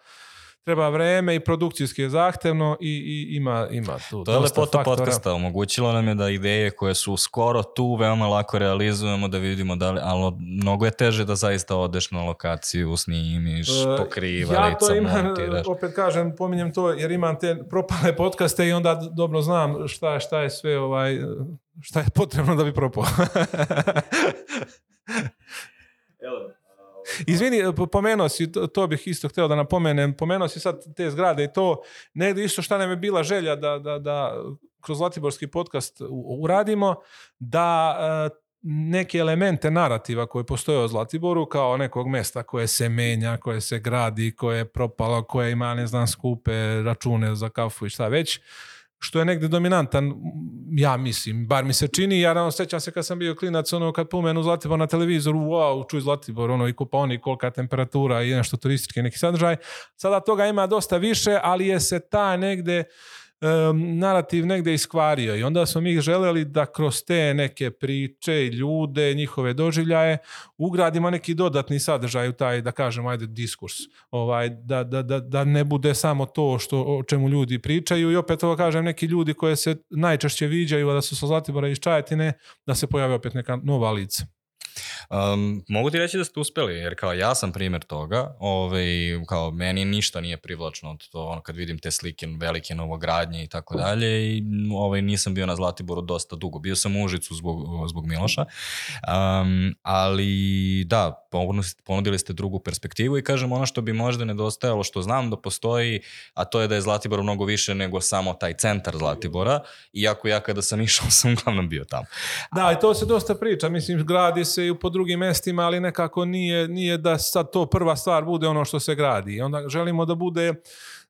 treba vreme i produkcijski je zahtevno i, i ima, ima tu To je lepota podcasta, omogućilo nam je da ideje koje su skoro tu veoma lako realizujemo, da vidimo da li, ali mnogo je teže da zaista odeš na lokaciju, snimiš, uh, pokriva, ja to imam, montiraš. opet kažem, pominjem to jer imam te propale podcaste i onda dobro znam šta, šta je sve ovaj, šta je potrebno da bi propao. Izvini, pomenuo si, to, bih isto hteo da napomenem, pomenuo si sad te zgrade i to, negde isto šta nam je bila želja da, da, da kroz Zlatiborski podcast uradimo, da e, neke elemente narativa koje postoje o Zlatiboru kao nekog mesta koje se menja, koje se gradi, koje je propalo, koje ima, ne znam, skupe račune za kafu i šta već, što je negde dominantan, ja mislim, bar mi se čini, ja nam sećam se kad sam bio klinac, ono kad pomenu Zlatibor na televizoru, wow, čuj Zlatibor, ono i kupaoni, kolika temperatura i nešto turistički neki sadržaj. Sada toga ima dosta više, ali je se ta negde um, narativ negde iskvario i onda smo mi želeli da kroz te neke priče i ljude, njihove doživljaje ugradimo neki dodatni sadržaj u taj, da kažemo, ajde, diskurs. Ovaj, da, da, da, da ne bude samo to što, o čemu ljudi pričaju i opet ovo kažem, neki ljudi koje se najčešće viđaju, da su sa Zlatibora iz Čajetine, da se pojave opet neka nova lica. Um, mogu ti reći da ste uspeli, jer kao ja sam primer toga, ovaj, kao meni ništa nije privlačno od to, ono, kad vidim te slike velike novogradnje i tako dalje i ovaj, nisam bio na Zlatiboru dosta dugo. Bio sam u Užicu zbog, zbog Miloša, um, ali da, ponudili ste drugu perspektivu i kažem ono što bi možda nedostajalo, što znam da postoji, a to je da je Zlatibor mnogo više nego samo taj centar Zlatibora, iako ja kada sam išao sam uglavnom bio tamo. Da, i to se dosta priča, mislim, gradi se i po drugim mestima, ali nekako nije, nije da sad to prva stvar bude ono što se gradi. Onda želimo da bude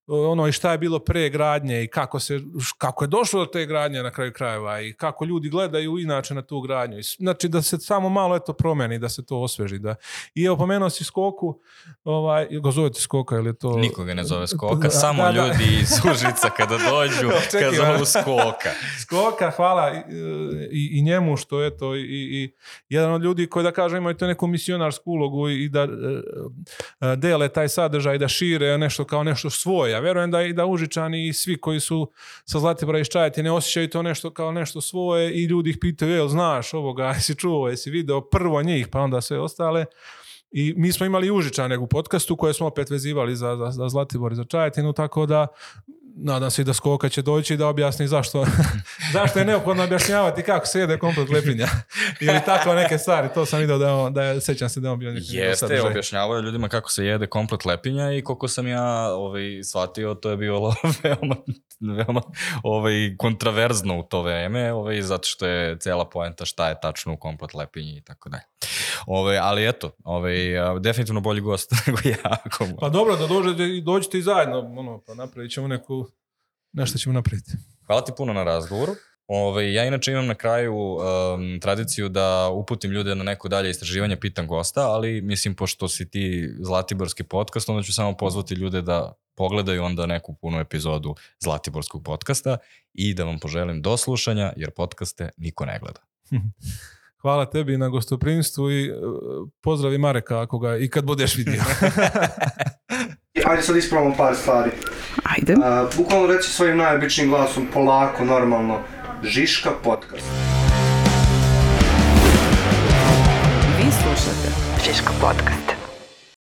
ono i šta je bilo pre gradnje i kako, se, kako je došlo do te gradnje na kraju krajeva i kako ljudi gledaju inače na tu gradnju. Znači da se samo malo eto promeni, da se to osveži. Da. I evo pomenuo si Skoku, ovaj, ga zovete Skoka ili to... Nikoga ne zove Skoka, da, samo da, da. ljudi iz Užica kada dođu, kada zovu Skoka. Skoka, hvala i, i, i njemu što je to i, i jedan od ljudi koji da kažem imaju to neku misionarsku ulogu i da e, e, dele taj sadržaj, da šire nešto kao nešto svoje Ja vjerujem da i da Užičani i svi koji su sa Zlatibora iz Čajetine osjećaju to nešto kao nešto svoje i ljudi ih pitaju, jel znaš ovoga, jesi čuo, jesi video prvo njih, pa onda sve ostale. I mi smo imali i Užičane u podcastu koje smo opet vezivali za, za, za Zlatibor i za Čajetinu, tako da nadam se i da Skoka će doći i da objasni zašto, zašto je neophodno objašnjavati kako se jede komplet lepinja. Ili tako neke stvari, to sam vidio da, je on, da je, sećam se da je on bio neki Jeste, sadržaj. objašnjavaju ljudima kako se jede komplet lepinja i koliko sam ja ovaj, shvatio, to je bilo veoma, veoma ovaj, kontraverzno u to vreme, ovaj, zato što je cela poenta šta je tačno u komplet lepinji i tako dalje. Ovaj, ali eto, ovaj, a, definitivno bolji gost nego ja. Ako Pa dobro, da dođete, dođete i zajedno, ono, pa napravit ćemo neku, nešto ćemo napraviti. Hvala ti puno na razgovoru. Ove, ja inače imam na kraju um, tradiciju da uputim ljude na neko dalje istraživanje, pitam gosta, ali mislim pošto si ti Zlatiborski podcast, onda ću samo pozvati ljude da pogledaju onda neku punu epizodu Zlatiborskog podcasta i da vam poželim do slušanja, jer podcaste niko ne gleda. Hvala tebi na gostoprimstvu i e, pozdravi Mareka ako ga i kad budeš vidio. Ajde sad ispravamo par stvari. Ajde. A, bukvalno reci svojim najobičnijim glasom, polako, normalno. Žiška podcast. Vi slušate Žiško podcast.